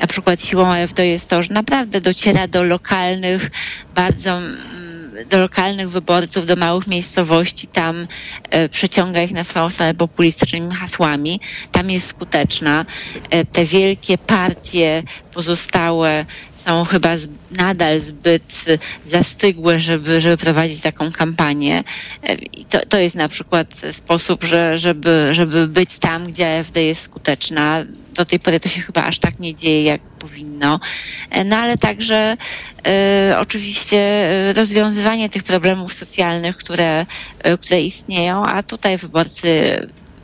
na przykład siłą AfD jest to, że naprawdę dociera do lokalnych, bardzo mm, do lokalnych wyborców, do małych miejscowości, tam e, przeciąga ich na swoją stronę populistycznymi hasłami. Tam jest skuteczna. E, te wielkie partie pozostałe są chyba z, nadal zbyt zastygłe, żeby, żeby prowadzić taką kampanię. E, I to, to jest na przykład sposób, że, żeby, żeby być tam, gdzie AfD jest skuteczna. Do tej pory to się chyba aż tak nie dzieje, jak powinno. E, No ale także e, oczywiście rozwiązywanie tych problemów socjalnych, które, które istnieją, a tutaj wyborcy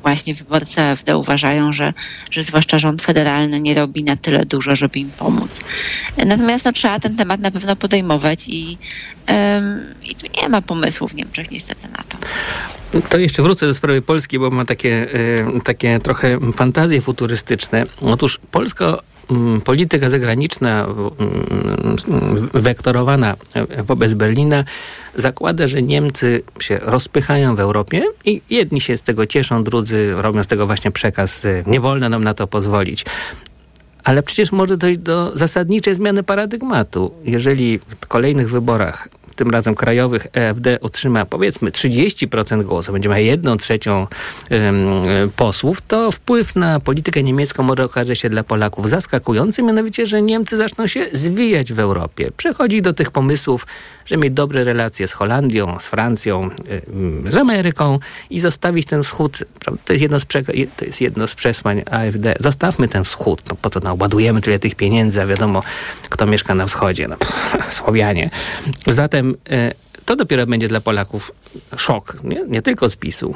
właśnie wyborcy AfD uważają, że, że zwłaszcza rząd federalny nie robi na tyle dużo, żeby im pomóc. Natomiast no, trzeba ten temat na pewno podejmować i, em, i tu nie ma pomysłu w Niemczech niestety na to. To jeszcze wrócę do sprawy Polski, bo mam takie, y, takie trochę fantazje futurystyczne. Otóż polska polityka zagraniczna mm, wektorowana wobec Berlina zakłada, że Niemcy się rozpychają w Europie i jedni się z tego cieszą, drudzy robią z tego właśnie przekaz. y, Nie wolno nam na to pozwolić. Ale przecież może dojść do zasadniczej zmiany paradygmatu. Jeżeli w kolejnych wyborach, tym razem krajowych, EFD otrzyma powiedzmy 30% głosów, będzie miała jedną trzecią em, posłów, to wpływ na politykę niemiecką może okazać się dla Polaków zaskakujący, mianowicie, że Niemcy zaczną się zwijać w Europie. Przechodzi do tych pomysłów, że mieć dobre relacje z Holandią, z Francją, z Ameryką i zostawić ten wschód. To jest jedno z, przeka- to jest jedno z przesłań AfD. Zostawmy ten wschód. No, po co nam ładujemy tyle tych pieniędzy, a wiadomo, kto mieszka na wschodzie. No, Słowianie. Zatem to dopiero będzie dla Polaków szok. Nie, nie tylko z PiSu.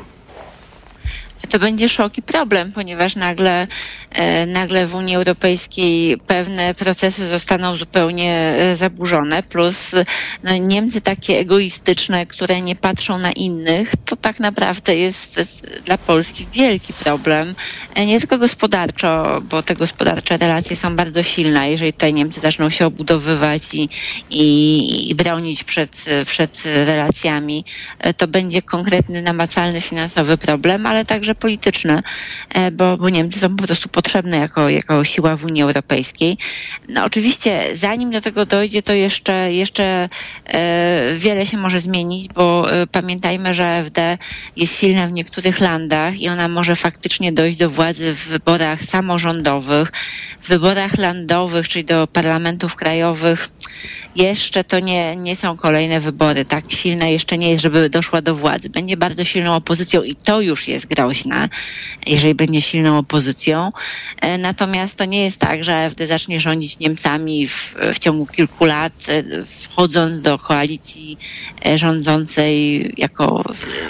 To będzie szok i problem, ponieważ nagle, e, nagle w Unii Europejskiej pewne procesy zostaną zupełnie e, zaburzone, plus no, Niemcy takie egoistyczne, które nie patrzą na innych, to tak naprawdę jest dla Polski wielki problem. E, Nie tylko gospodarczo, bo te gospodarcze relacje są bardzo silne. Jeżeli tutaj Niemcy zaczną się obudowywać i, i, i bronić przed, przed relacjami, to będzie konkretny, namacalny finansowy problem, ale także polityczny, e, bo, bo Niemcy są po prostu potrzebne jako, jako siła w Unii Europejskiej. No oczywiście, zanim do tego dojdzie, to jeszcze, jeszcze e, wiele się może zmienić, bo e, pamiętajmy, że AfD jest silna w niektórych landach i ona może faktycznie dojść do władzy w wyborach samorządowych, w wyborach landowych, czyli do parlamentów krajowych. Jeszcze to nie, nie są kolejne wybory. Tak silne jeszcze nie jest, żeby doszła do władzy. Będzie bardzo silną opozycją i to już jest groźne, jeżeli będzie silną opozycją. E, Natomiast to nie jest tak, że AfD zacznie rządzić Niemcami w, w ciągu kilku lat, e, wchodząc do koalicji e, rządzącej jako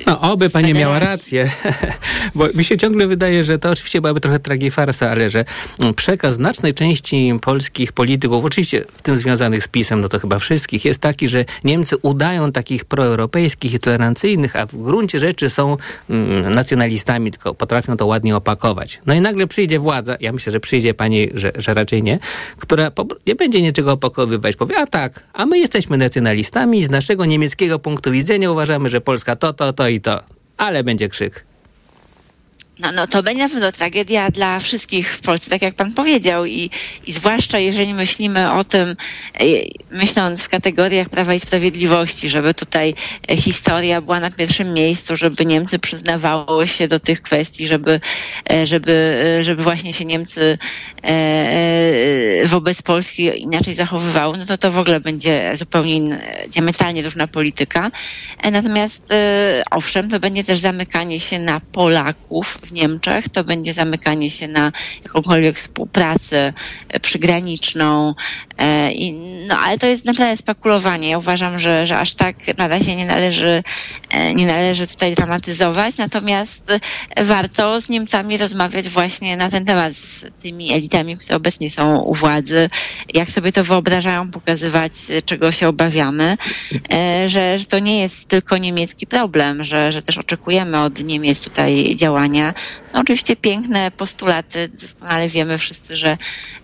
No, oby pani miała rację, bo mi się ciągle wydaje, że to oczywiście byłaby trochę tragifarsa, ale że mm, przekaz znacznej części polskich polityków, oczywiście w tym związanych z PiSem, no to chyba wszystkich, jest taki, że Niemcy udają takich proeuropejskich i tolerancyjnych, a w gruncie rzeczy są mm, nacjonalistami, tylko potrafią to ładnie opakować. No i nagle przyjdzie władza, ja myślę, że przyjdzie pani, że, że raczej nie, która nie będzie niczego opakowywać, powie, a tak, a my jesteśmy nacjonalistami z naszego niemieckiego punktu widzenia uważamy, że Polska to, to, to i to. Ale będzie krzyk. No, no to będzie na pewno tragedia dla wszystkich w Polsce, tak jak pan powiedział i, i zwłaszcza jeżeli myślimy o tym, e, myśląc w kategoriach Prawa i Sprawiedliwości, żeby tutaj e, historia była na pierwszym miejscu, żeby Niemcy przyznawało się do tych kwestii, żeby, e, żeby, żeby właśnie się Niemcy wobec Polski inaczej zachowywały, no to to w ogóle będzie zupełnie diametralnie różna polityka. Natomiast owszem, to będzie też zamykanie się na Polaków w Niemczech, to będzie zamykanie się na jakąkolwiek współpracę e, przygraniczną. E, I, no ale to jest naprawdę spekulowanie. Ja uważam, że, że aż tak na razie nie należy, e, nie należy tutaj dramatyzować, natomiast warto z Niemcami rozmawiać właśnie na ten temat z tymi elitami, które obecnie są u władzy, jak sobie to wyobrażają, pokazywać, czego się obawiamy, że, że to nie jest tylko niemiecki problem, że, że też oczekujemy od Niemiec tutaj działania, są oczywiście piękne postulaty, doskonale wiemy wszyscy, że,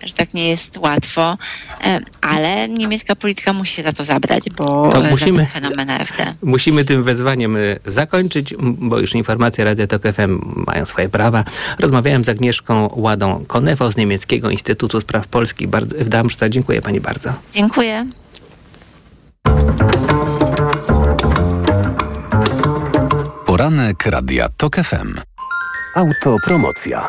że tak nie jest łatwo, e, ale niemiecka polityka musi się za to zabrać, bo to musimy, za fenomen AfD. Musimy tym wezwaniem e, zakończyć, bo już informacje Radio Tok FM mają swoje prawa. Rozmawiałem z Agnieszką Ładą Konewo z Niemieckiego Instytutu Spraw Polskich w Darmstadt. Dziękuję pani bardzo. Dziękuję. Poranek Radia TOK FM. Autopromocja.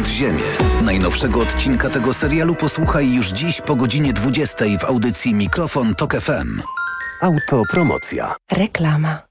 Podziemie. Najnowszego odcinka tego serialu posłuchaj już dziś po godzinie 20 w audycji Mikrofon Tok FM. Autopromocja. Reklama.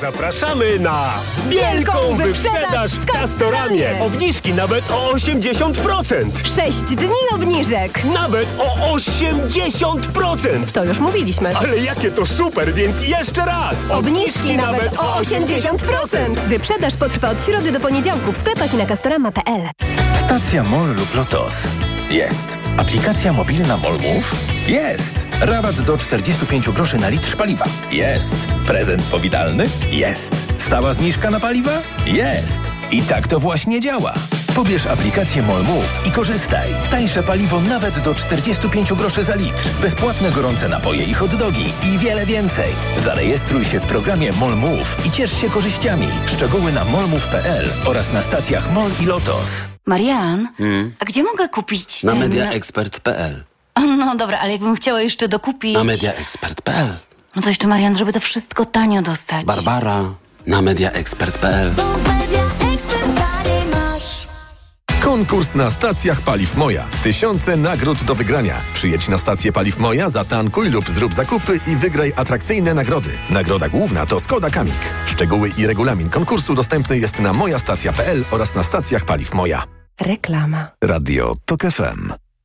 Zapraszamy na wielką wyprzedaż w Castoramie. Obniżki nawet o 80%. 6 dni obniżek. Nawet o 80%. To już mówiliśmy. Ale jakie to super, więc jeszcze raz. Obniżki, Obniżki nawet o 80%. Wyprzedaż potrwa od środy do poniedziałku w sklepach i na castorama.pl. Stacja MOL lub LOTOS. Jest. Aplikacja mobilna MOL Jest. Rabat do 45 groszy na litr paliwa. Jest. Prezent powitalny? Jest. Stała zniżka na paliwa? Jest. I tak to właśnie działa. Pobierz aplikację MolMove i korzystaj. Tańsze paliwo nawet do 45 groszy za litr. Bezpłatne gorące napoje i hot-dogi i wiele więcej. Zarejestruj się w programie MolMove i ciesz się korzyściami. Szczegóły na molmove.pl oraz na stacjach MOL i LOTOS. Marian, hmm? a gdzie mogę kupić Na ten... mediaexpert.pl No dobra, ale jakbym chciała jeszcze dokupić... Na mediaexpert.pl No to jeszcze Marian, żeby to wszystko tanio dostać. Barbara, na mediaexpert.pl Konkurs na stacjach Paliw Moja. Tysiące nagród do wygrania. Przyjedź na stację Paliw Moja, zatankuj lub zrób zakupy i wygraj atrakcyjne nagrody. Nagroda główna to Skoda Kamik. Szczegóły i regulamin konkursu dostępny jest na mojastacja.pl oraz na stacjach Paliw Moja. Reklama. Radio TOK FM.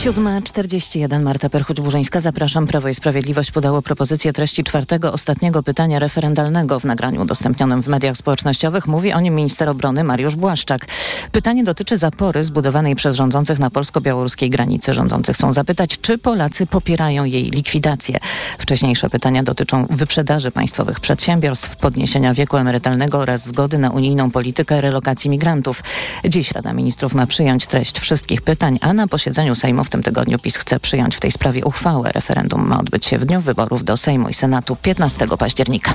7.41 Marta Perchuć-Burzyńska. Zapraszam. Prawo i Sprawiedliwość podało propozycję treści czwartego, ostatniego pytania referendalnego w nagraniu udostępnionym w mediach społecznościowych. Mówi o nim minister obrony Mariusz Błaszczak. Pytanie dotyczy zapory zbudowanej przez rządzących na polsko-białoruskiej granicy. Rządzących chcą zapytać, czy Polacy popierają jej likwidację. Wcześniejsze pytania dotyczą wyprzedaży państwowych przedsiębiorstw, podniesienia wieku emerytalnego oraz zgody na unijną politykę relokacji migrantów. Dziś Rada Ministrów ma przyjąć treść wszystkich pytań, a na posiedzeniu Sejmu w tym tygodniu PiS chce przyjąć w tej sprawie uchwałę. Referendum ma odbyć się w dniu wyborów do Sejmu i Senatu 15 października.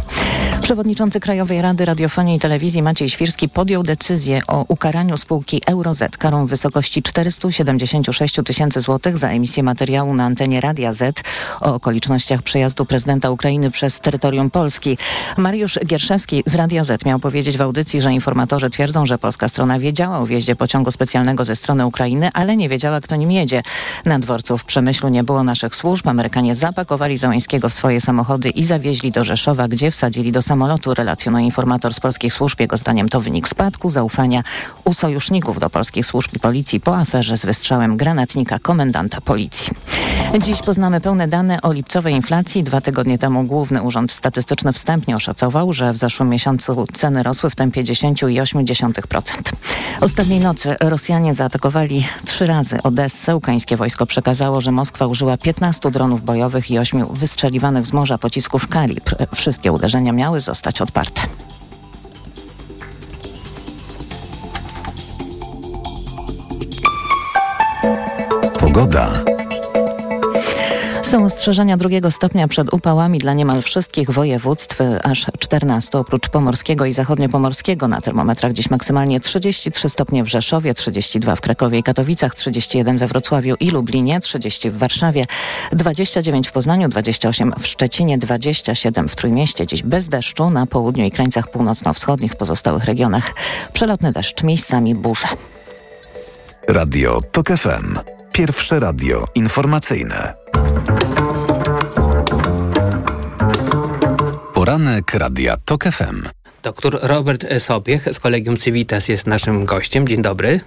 Przewodniczący Krajowej Rady Radiofonii i Telewizji Maciej Świrski podjął decyzję o ukaraniu spółki Euroz karą w wysokości 476 tysięcy złotych za emisję materiału na antenie Radia Z o okolicznościach przejazdu prezydenta Ukrainy przez terytorium Polski. Mariusz Gierszewski z Radia Z miał powiedzieć w audycji, że informatorzy twierdzą, że polska strona wiedziała o wjeździe pociągu specjalnego ze strony Ukrainy, ale nie wiedziała, kto nim jedzie. Na dworcu w Przemyślu nie było naszych służb. Amerykanie zapakowali Załęskiego w swoje samochody i zawieźli do Rzeszowa, gdzie wsadzili do samolotu, relacjonuje informator z polskich służb. Jego zdaniem to wynik spadku zaufania u sojuszników do polskich służb i policji po aferze z wystrzałem granatnika komendanta policji. Dziś poznamy pełne dane o lipcowej inflacji. Dwa tygodnie temu Główny Urząd Statystyczny wstępnie oszacował, że w zeszłym miesiącu ceny rosły w tempie 10,8%. Ostatniej nocy Rosjanie zaatakowali trzy razy Odessę. Ukraińskie wojsko przekazało, że Moskwa użyła 15 dronów bojowych i 8 wystrzeliwanych z morza pocisków kalibr. Wszystkie uderzenia miały zostać odparte. Pogoda. Są ostrzeżenia drugiego stopnia przed upałami dla niemal wszystkich województw, aż 14 oprócz pomorskiego i zachodniopomorskiego. Na termometrach dziś maksymalnie 33 stopnie w Rzeszowie, 32 w Krakowie i Katowicach, 31 we Wrocławiu i Lublinie, 30 w Warszawie, 29 w Poznaniu, 28 w Szczecinie, 27 w Trójmieście. Dziś bez deszczu na południu i krańcach północno-wschodnich w pozostałych regionach. Przelotny deszcz, miejscami burze. Radio TOK FM. Pierwsze radio informacyjne. Poranek Radia TOK FM. Doktor Robert Sobiech z Kolegium Civitas jest naszym gościem. Dzień dobry.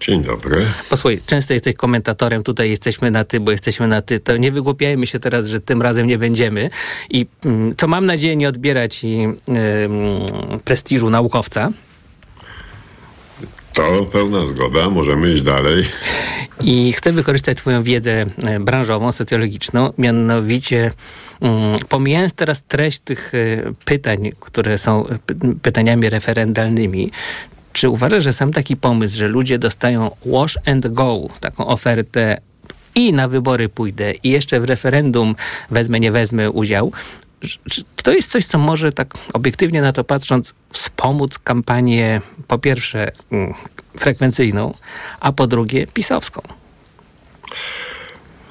Dzień dobry. Posłuchaj, często jesteś komentatorem, tutaj jesteśmy na ty, bo jesteśmy na ty. To nie wygłupiajmy się teraz, że tym razem nie będziemy. I mm, to mam nadzieję nie odbierać i, y, prestiżu naukowca. To pełna zgoda, możemy iść dalej. I chcę wykorzystać Twoją wiedzę e, branżową, socjologiczną, mianowicie um, pomijając teraz treść tych y, pytań, które są pytaniami referendalnymi, czy uważasz, że sam taki pomysł, że ludzie dostają wash and go, taką ofertę i na wybory pójdę i jeszcze w referendum wezmę, nie wezmę udział, czy to jest coś, co może tak obiektywnie na to patrząc wspomóc kampanię po pierwsze mm, frekwencyjną, a po drugie pisowską?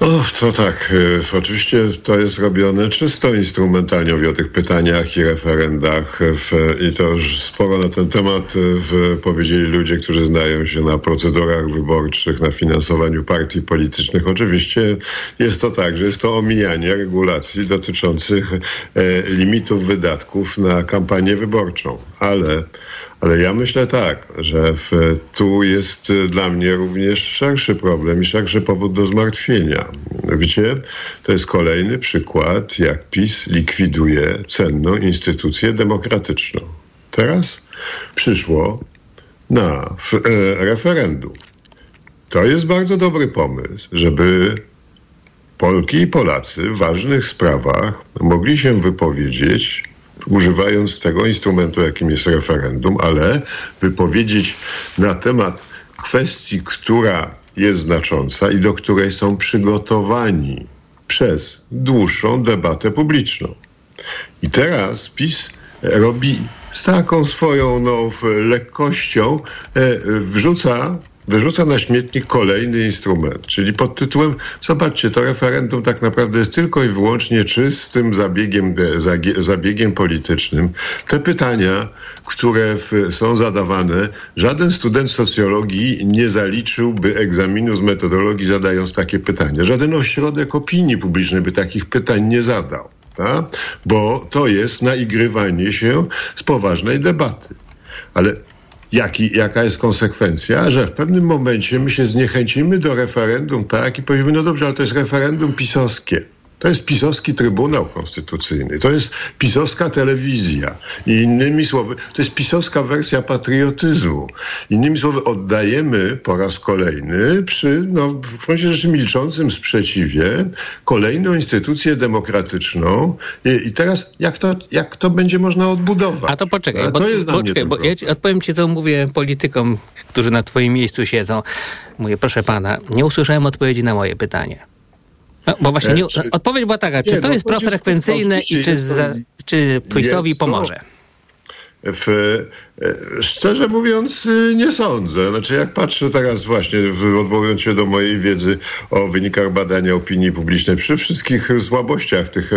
O, to tak. E, oczywiście to jest robione czysto instrumentalnie. Mówię o tych pytaniach i referendach w, i to już sporo na ten temat e, powiedzieli ludzie, którzy znają się na procedurach wyborczych, na finansowaniu partii politycznych. Oczywiście jest to tak, że jest to omijanie regulacji dotyczących e, limitów wydatków na kampanię wyborczą, ale ale ja myślę tak, że w, tu jest y, dla mnie również szerszy problem i szerszy powód do zmartwienia. Mianowicie to jest kolejny przykład, jak PiS likwiduje cenną instytucję demokratyczną. Teraz przyszło na w, e, referendum. To jest bardzo dobry pomysł, żeby Polki i Polacy w ważnych sprawach mogli się wypowiedzieć używając tego instrumentu, jakim jest referendum, ale wypowiedzieć na temat kwestii, która jest znacząca i do której są przygotowani przez dłuższą debatę publiczną. I teraz PiS robi z taką swoją no, lekkością, e, wrzuca wyrzuca na śmietnik kolejny instrument, czyli pod tytułem zobaczcie, to referendum tak naprawdę jest tylko i wyłącznie czystym zabiegiem, zabiegiem politycznym. Te pytania, które są zadawane, żaden student socjologii nie zaliczyłby egzaminu z metodologii zadając takie pytania. Żaden ośrodek opinii publicznej by takich pytań nie zadał. Bo to jest naigrywanie się z poważnej debaty. Ale Jaki, jaka jest konsekwencja? Że w pewnym momencie my się zniechęcimy do referendum, tak? I powiemy, no dobrze, ale to jest referendum pisowskie. To jest pisowski Trybunał Konstytucyjny, to jest pisowska telewizja. I innymi słowy, to jest pisowska wersja patriotyzmu. Innymi słowy, oddajemy po raz kolejny przy, no, w gruncie rzeczy milczącym sprzeciwie kolejną instytucję demokratyczną. I, i teraz jak to, jak to będzie można odbudować? A to poczekaj, bo, to jest dla mnie poczekaj, bo ja ci, odpowiem ci, co mówię politykom, którzy na twoim miejscu siedzą. Mówię, proszę pana, nie usłyszałem odpowiedzi na moje pytanie. No, bo właśnie nie, E, czy- odpowiedź była taka, czy Nie, to no, jest profrekwencyjne i czy, za, czy PiSowi pomoże? W, e, szczerze mówiąc, y, nie sądzę. Znaczy, jak patrzę teraz właśnie, odwołując się do mojej wiedzy o wynikach badania opinii publicznej, przy wszystkich słabościach tych,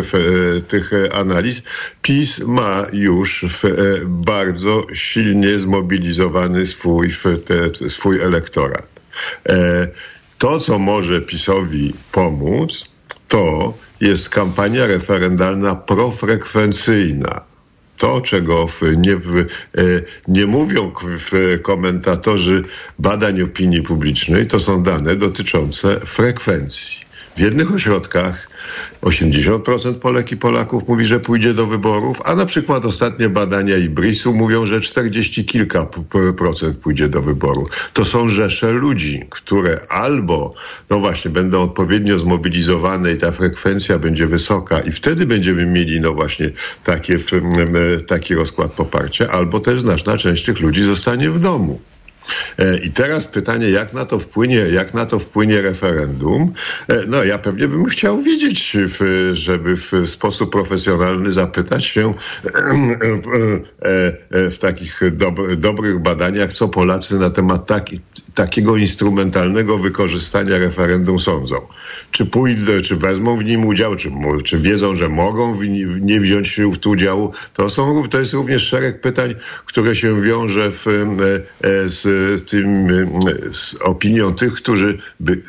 tych e, analiz, PiS ma już e, bardzo silnie zmobilizowany swój, te, swój elektorat. To, co może PiSowi pomóc, to jest kampania referendalna profrekwencyjna. To, czego nie, e, nie mówią komentatorzy badań opinii publicznej, to są dane dotyczące frekwencji. W jednych ośrodkach 80% Polek i Polaków mówi, że pójdzie do wyborów, a na przykład ostatnie badania IBRIS-u mówią, że 40 kilka procent pójdzie do wyboru. To są rzesze ludzi, które albo, no właśnie, będą odpowiednio zmobilizowane i ta frekwencja będzie wysoka i wtedy będziemy mieli, no właśnie, takie, f- m, m, taki rozkład poparcia, albo też znaczna część tych ludzi zostanie w domu. E, I teraz pytanie, jak na to wpłynie, jak na to wpłynie referendum? E, No, ja pewnie bym chciał wiedzieć, żeby w sposób profesjonalny zapytać się e, w takich dob- dobrych badaniach, co Polacy na temat taki, takiego instrumentalnego wykorzystania referendum sądzą. Czy pójdą, czy wezmą w nim udział, czy, czy wiedzą, że mogą w ni- w nie wziąć w tym udziału. To, są, to jest również szereg pytań, które się wiąże w, e, e, z tym, e, z opinią tych, którzy by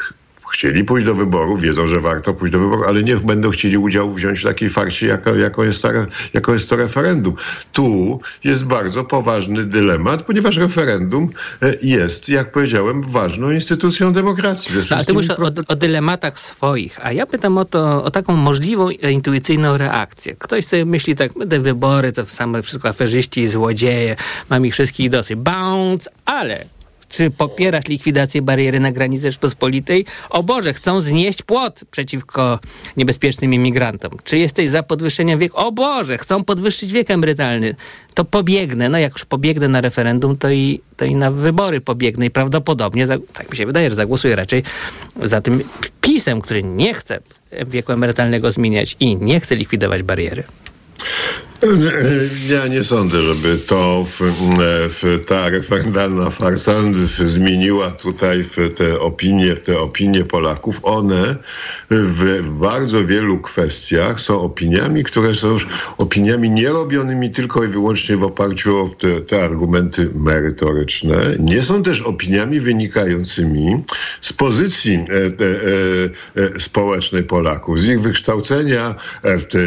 chcieli pójść do wyborów, wiedzą, że warto pójść do wyborów, ale nie będą chcieli udziału wziąć w takiej farsie, jako, jako, jest, ta, jako jest to referendum. Tu jest bardzo poważny dylemat, ponieważ referendum e, jest, jak powiedziałem, ważną instytucją demokracji. No, ale ty mówisz o, o dylematach swoich, a ja pytam o to, o taką możliwą intuicyjną reakcję. Ktoś sobie myśli tak, te wybory to same wszystko aferzyści złodzieje, mam ich wszystkich dosyć. Bounce, ale czy popierasz likwidację bariery na granicy Rzeczpospolitej? O Boże, chcą znieść płot przeciwko niebezpiecznym imigrantom. Czy jesteś za podwyższeniem wieku? O Boże, chcą podwyższyć wiek emerytalny. To pobiegnę. No jak już pobiegnę na referendum, to i, to i na wybory pobiegnę i prawdopodobnie, tak mi się wydaje, że zagłosuję raczej za tym pisem, który nie chce wieku emerytalnego zmieniać i nie chce likwidować bariery. Ja nie sądzę, żeby to w, w ta referendalna farsa zmieniła tutaj te opinie, te opinie Polaków. One w, bardzo wielu kwestiach są opiniami, które są już opiniami nierobionymi tylko i wyłącznie w oparciu o te, te argumenty merytoryczne. Nie są też opiniami wynikającymi z pozycji e, e, e, społecznej Polaków, z ich wykształcenia,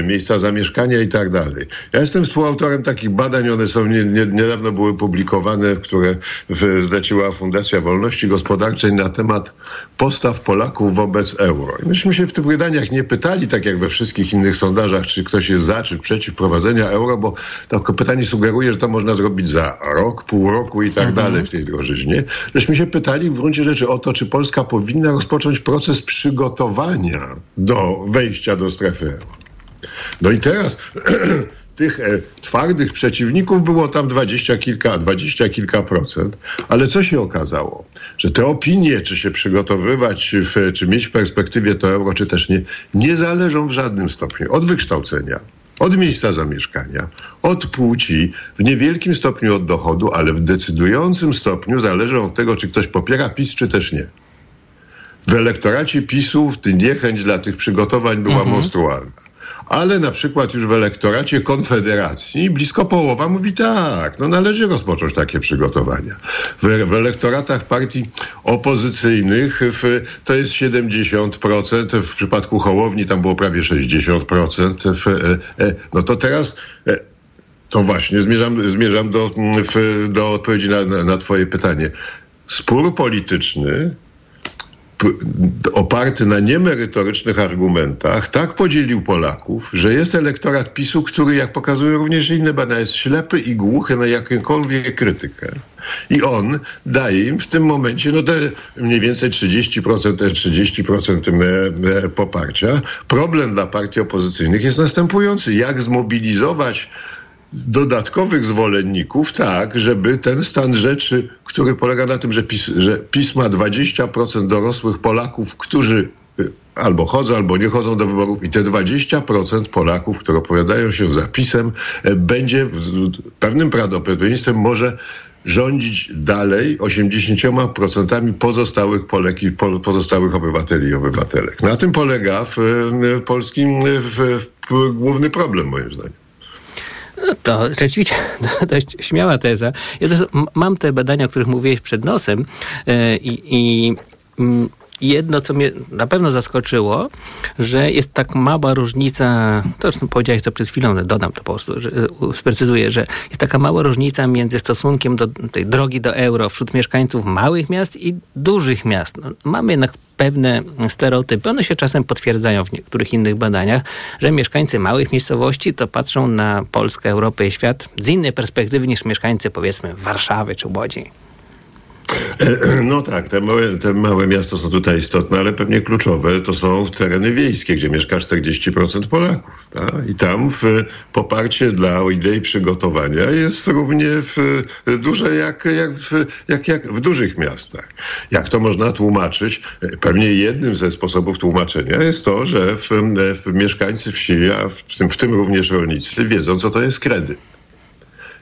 miejsca zamieszkania i tak dalej. Ja jestem współautorem takich badań, one są nie, nie, niedawno były publikowane, które zleciła Fundacja Wolności Gospodarczej na temat postaw Polaków wobec euro. I myśmy się w tych badaniach nie pytali, tak jak we wszystkich innych sondażach, czy ktoś jest za, czy przeciw prowadzenia euro, bo to pytanie sugeruje, że to można zrobić za rok, pół roku i tak dalej w tej drożyźnie. Żeśmy się pytali w gruncie rzeczy o to, czy Polska powinna rozpocząć proces przygotowania do wejścia do strefy euro. No i teraz tych e, twardych przeciwników było tam dwadzieścia kilka, dwadzieścia kilka procent, ale co się okazało? Że te opinie, czy się przygotowywać, w, czy mieć w perspektywie to euro, czy też nie, nie zależą w żadnym stopniu od wykształcenia, od miejsca zamieszkania, od płci, w niewielkim stopniu od dochodu, ale w decydującym stopniu zależą od tego, czy ktoś popiera PiS, czy też nie. W elektoracie PiSu niechęć dla tych przygotowań była monstrualna. Ale na przykład już w elektoracie Konfederacji blisko połowa mówi tak, no należy rozpocząć takie przygotowania. W, w elektoratach partii opozycyjnych w, to jest 70%, w przypadku Hołowni tam było prawie 60%. W, e, e, no to teraz... E, to właśnie, zmierzam, zmierzam do, do odpowiedzi na, na, na Twoje pytanie. Spór polityczny oparty na niemerytorycznych argumentach tak podzielił Polaków, że jest elektorat PiSu, który, jak pokazują również inne badania, jest ślepy i głuchy na jakąkolwiek krytykę. I on daje im w tym momencie no te mniej więcej 30%, te 30% tym, e, e, poparcia. Problem dla partii opozycyjnych jest następujący. Jak zmobilizować dodatkowych zwolenników, tak, żeby ten stan rzeczy, który polega na tym, że PiS, że PiS ma 20% dorosłych Polaków, którzy y, albo chodzą, albo nie chodzą do wyborów i te 20% Polaków, które opowiadają się za PiSem, e, będzie pewnym prawdopodobieństwem może rządzić dalej 80% pozostałych Polek i po, pozostałych obywateli i obywatelek. Na tym polega w, w polskim w, w, główny problem moim zdaniem. No to rzeczywiście to dość śmiała teza. Ja też mam te badania, o których mówiłeś przed nosem e, i, i mm, jedno, co mnie na pewno zaskoczyło, że jest tak mała różnica, to już powiedziałeś to przed chwilą, ale dodam to po prostu, że, sprecyzuję, że jest taka mała różnica między stosunkiem do tej drogi do euro wśród mieszkańców małych miast i dużych miast. No, mamy jednak pewne stereotypy. One się czasem potwierdzają w niektórych innych badaniach, że mieszkańcy małych miejscowości to patrzą na Polskę, Europę i świat z innej perspektywy niż mieszkańcy powiedzmy Warszawy czy Łodzi. No tak, te małe, te małe miasta są tutaj istotne, ale pewnie kluczowe to są tereny wiejskie, gdzie mieszka 40% Polaków. Tak? I tam w, poparcie dla idei przygotowania jest równie w, duże jak, jak, w, jak, jak w dużych miastach. Jak to można tłumaczyć? Pewnie jednym ze sposobów tłumaczenia jest to, że w, w mieszkańcy wsi, a w tym, w tym również rolnicy, wiedzą, co to jest kredyt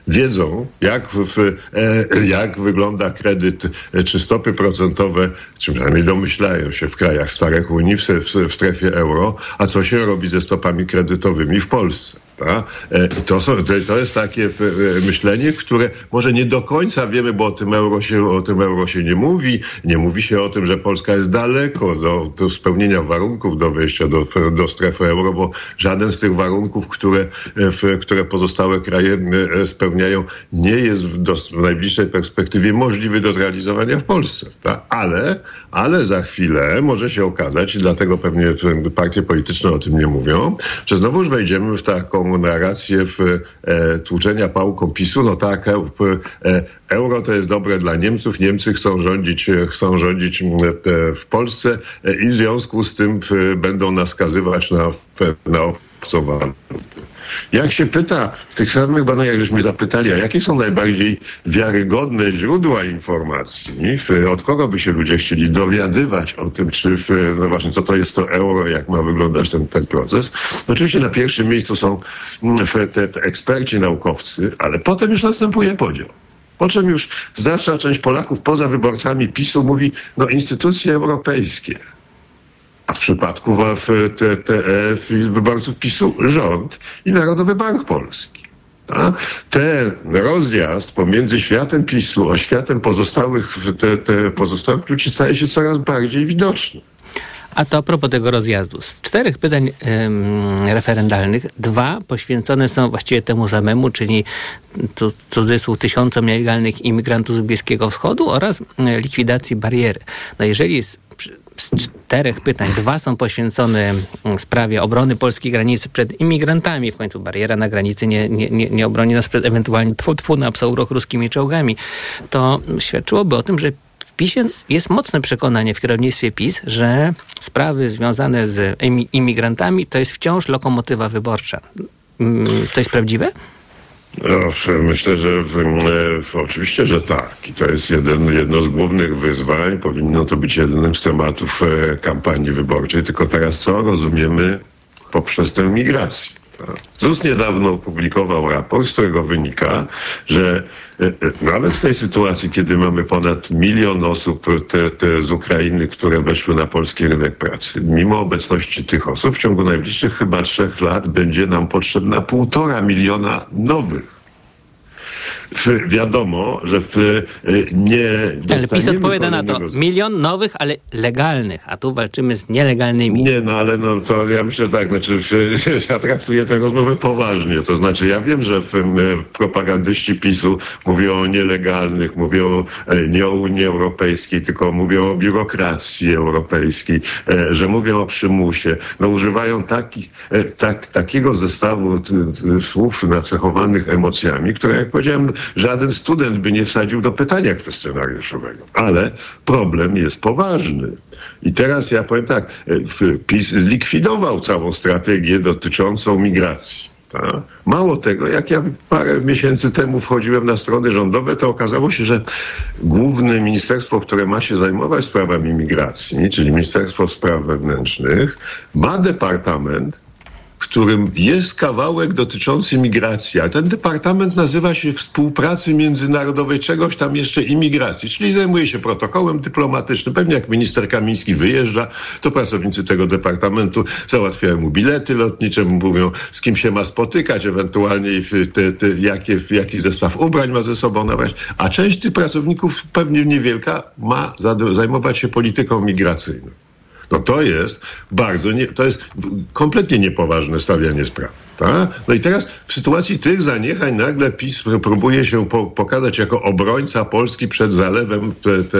wiedzą, jak, w, e, jak wygląda kredyt, e, czy stopy procentowe, czy przynajmniej domyślają się w krajach starych Unii, w, w, w strefie euro, a co się robi ze stopami kredytowymi w Polsce. E, To, są, to, jest takie w- e, myślenie, które może nie do końca wiemy, bo o tym, euro się, o tym euro się nie mówi. Nie mówi się o tym, że Polska jest daleko do, do spełnienia warunków do wejścia do, do strefy euro, bo żaden z tych warunków, które, e, w, które pozostałe kraje e, spełniają, nie jest w, dos- w najbliższej perspektywie możliwy do zrealizowania w Polsce. Ale, ale za chwilę może się okazać, i dlatego pewnie e, partie polityczne o tym nie mówią, że znowuż wejdziemy w taką narrację w e, tłuczenia pałką PiSu. No tak, e, e, euro to jest dobre dla Niemców. Niemcy chcą rządzić, e, chcą rządzić e, w Polsce i w związku z tym będą nas skazywać na, na. Jak się pyta w tych samych badaniach, żeśmy zapytali, a jakie są najbardziej wiarygodne źródła informacji, od kogo by się ludzie chcieli dowiadywać o tym, czy w, no właśnie, co to jest to euro, jak ma wyglądać ten, ten proces. Oczywiście na pierwszym miejscu są mm, te, te eksperci, naukowcy, ale potem już następuje podział. Po czym już znaczna część Polaków poza wyborcami PiSu mówi, no instytucje europejskie. A w przypadku te, te, e, wyborców PiSu rząd i Narodowy Bank Polski. A ten rozjazd pomiędzy światem PiSu a światem pozostałych, te, te pozostałych ludzi staje się coraz bardziej widoczny. A to a propos tego rozjazdu. Z czterech pytań em, referendalnych, dwa poświęcone są właściwie temu samemu, czyli tu, cudzysłów tysiącom nielegalnych imigrantów z Bliskiego Wschodu oraz e, likwidacji bariery. No jeżeli z, z czterech pytań dwa są poświęcone mm, sprawie obrony polskiej granicy przed imigrantami, w końcu bariera na granicy nie, nie, nie, nie obroni nas przed ewentualnie tfu, tfu, na psa urok ruskimi czołgami, to świadczyłoby o tym, że PiSie jest mocne przekonanie w kierownictwie PiS, że sprawy związane z imi- imigrantami to jest wciąż lokomotywa wyborcza. Mm, To jest prawdziwe? W- myślę, że w, w, oczywiście, że tak. I to jest jeden, jedno z głównych wyzwań. Powinno to być jednym z tematów e, kampanii wyborczej. Tylko teraz co rozumiemy poprzez tę migrację? ZUS niedawno opublikował raport, z którego wynika, że e, e, nawet w tej sytuacji, kiedy mamy ponad milion osób te, te z Ukrainy, które weszły na polski rynek pracy, mimo obecności tych osób w ciągu najbliższych chyba trzech lat będzie nam potrzebna półtora miliona nowych w, wiadomo, że w, y, nie Ale PiS odpowiada na to. Milion nowych, ale legalnych, a tu walczymy z nielegalnymi. Nie, no ale no to ja myślę tak, znaczy ja traktuję tę rozmowę poważnie. To znaczy ja wiem, że w, m, propagandyści PiSu mówią o nielegalnych, mówią e, nie o Unii Europejskiej, tylko mówią o biurokracji europejskiej, e, że mówią o przymusie. No używają taki, e, tak, takiego zestawu słów nacechowanych emocjami, które jak powiedziałem, żaden student by nie wsadził do pytania kwestionariuszowego. Ale problem jest poważny. I teraz ja powiem tak, e, PiS zlikwidował całą strategię dotyczącą migracji. tak? Mało tego, jak ja parę miesięcy temu wchodziłem na strony rządowe, to okazało się, że główne ministerstwo, które ma się zajmować sprawami migracji, czyli Ministerstwo Spraw Wewnętrznych, ma departament, w którym jest kawałek dotyczący migracji, a ten departament nazywa się Współpracy Międzynarodowej, czegoś tam jeszcze imigracji, czyli zajmuje się protokołem dyplomatycznym. Pewnie jak minister Kamiński wyjeżdża, to pracownicy tego departamentu załatwiają mu bilety lotnicze, mówią z kim się ma spotykać, ewentualnie te, te, jakie, jaki zestaw ubrań ma ze sobą nabrać, a część tych pracowników, pewnie niewielka, ma zajmować się polityką migracyjną. No to jest bardzo, nie, to jest kompletnie niepoważne stawianie spraw. Tak? No i teraz w sytuacji tych zaniechań nagle PiS próbuje się po, pokazać jako obrońca Polski przed zalewem,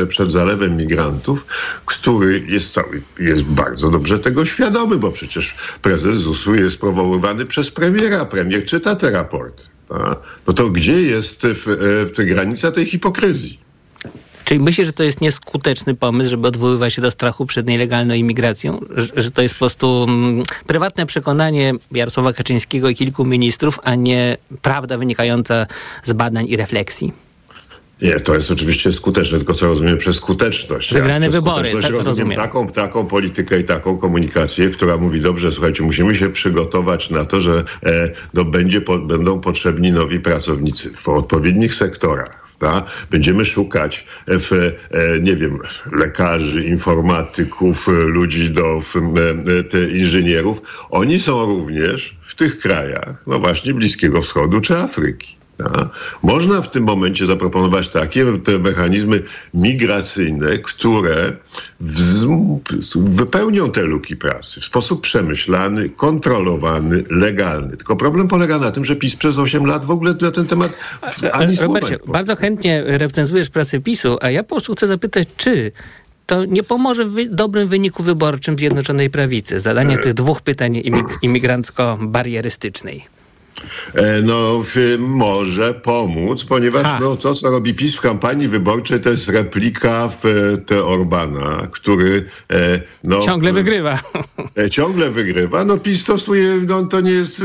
przed zalewem migrantów, który jest cały, jest bardzo dobrze tego świadomy, bo przecież prezes ZUS-u jest powoływany przez premiera, premier czyta te raporty. Tak? No to gdzie jest w, e, w, granica tej hipokryzji? Czyli myślisz, że to jest nieskuteczny pomysł, żeby odwoływać się do strachu przed nielegalną imigracją? Że, że to jest po prostu mm, prywatne przekonanie Jarosława Kaczyńskiego i kilku ministrów, a nie prawda wynikająca z badań i refleksji? Nie, to jest oczywiście skuteczne, tylko co rozumiem przez skuteczność. Wygrane przez wybory, skuteczność tak rozumiem, rozumiem. Taką, taką politykę i taką komunikację, która mówi, dobrze, słuchajcie, musimy się przygotować na to, że e, no, będzie, po, będą potrzebni nowi pracownicy w odpowiednich sektorach. Będziemy szukać e, w, e, nie wiem, lekarzy, informatyków, e, ludzi do w, te inżynierów. Oni są również w tych krajach, no właśnie Bliskiego Wschodu czy Afryki. Można w tym momencie zaproponować takie te mechanizmy migracyjne, które wypełnią te luki pracy w sposób przemyślany, kontrolowany, legalny. Tylko problem polega na tym, że PiS przez 8 lat w ogóle na ten temat ani Robercie, bardzo chętnie recenzujesz pracę PiSu, a ja po prostu chcę zapytać, czy to nie pomoże w dobrym wyniku wyborczym Zjednoczonej Prawicy? Zadanie tych dwóch pytań imig- imigrancko-barierystycznej. E, No, może pomóc, ponieważ no, to, co robi PiS w kampanii wyborczej, to jest replika w, e, te Orbana, który e, no, Ciągle wygrywa. ciągle wygrywa. No PiS stosuje, no to nie jest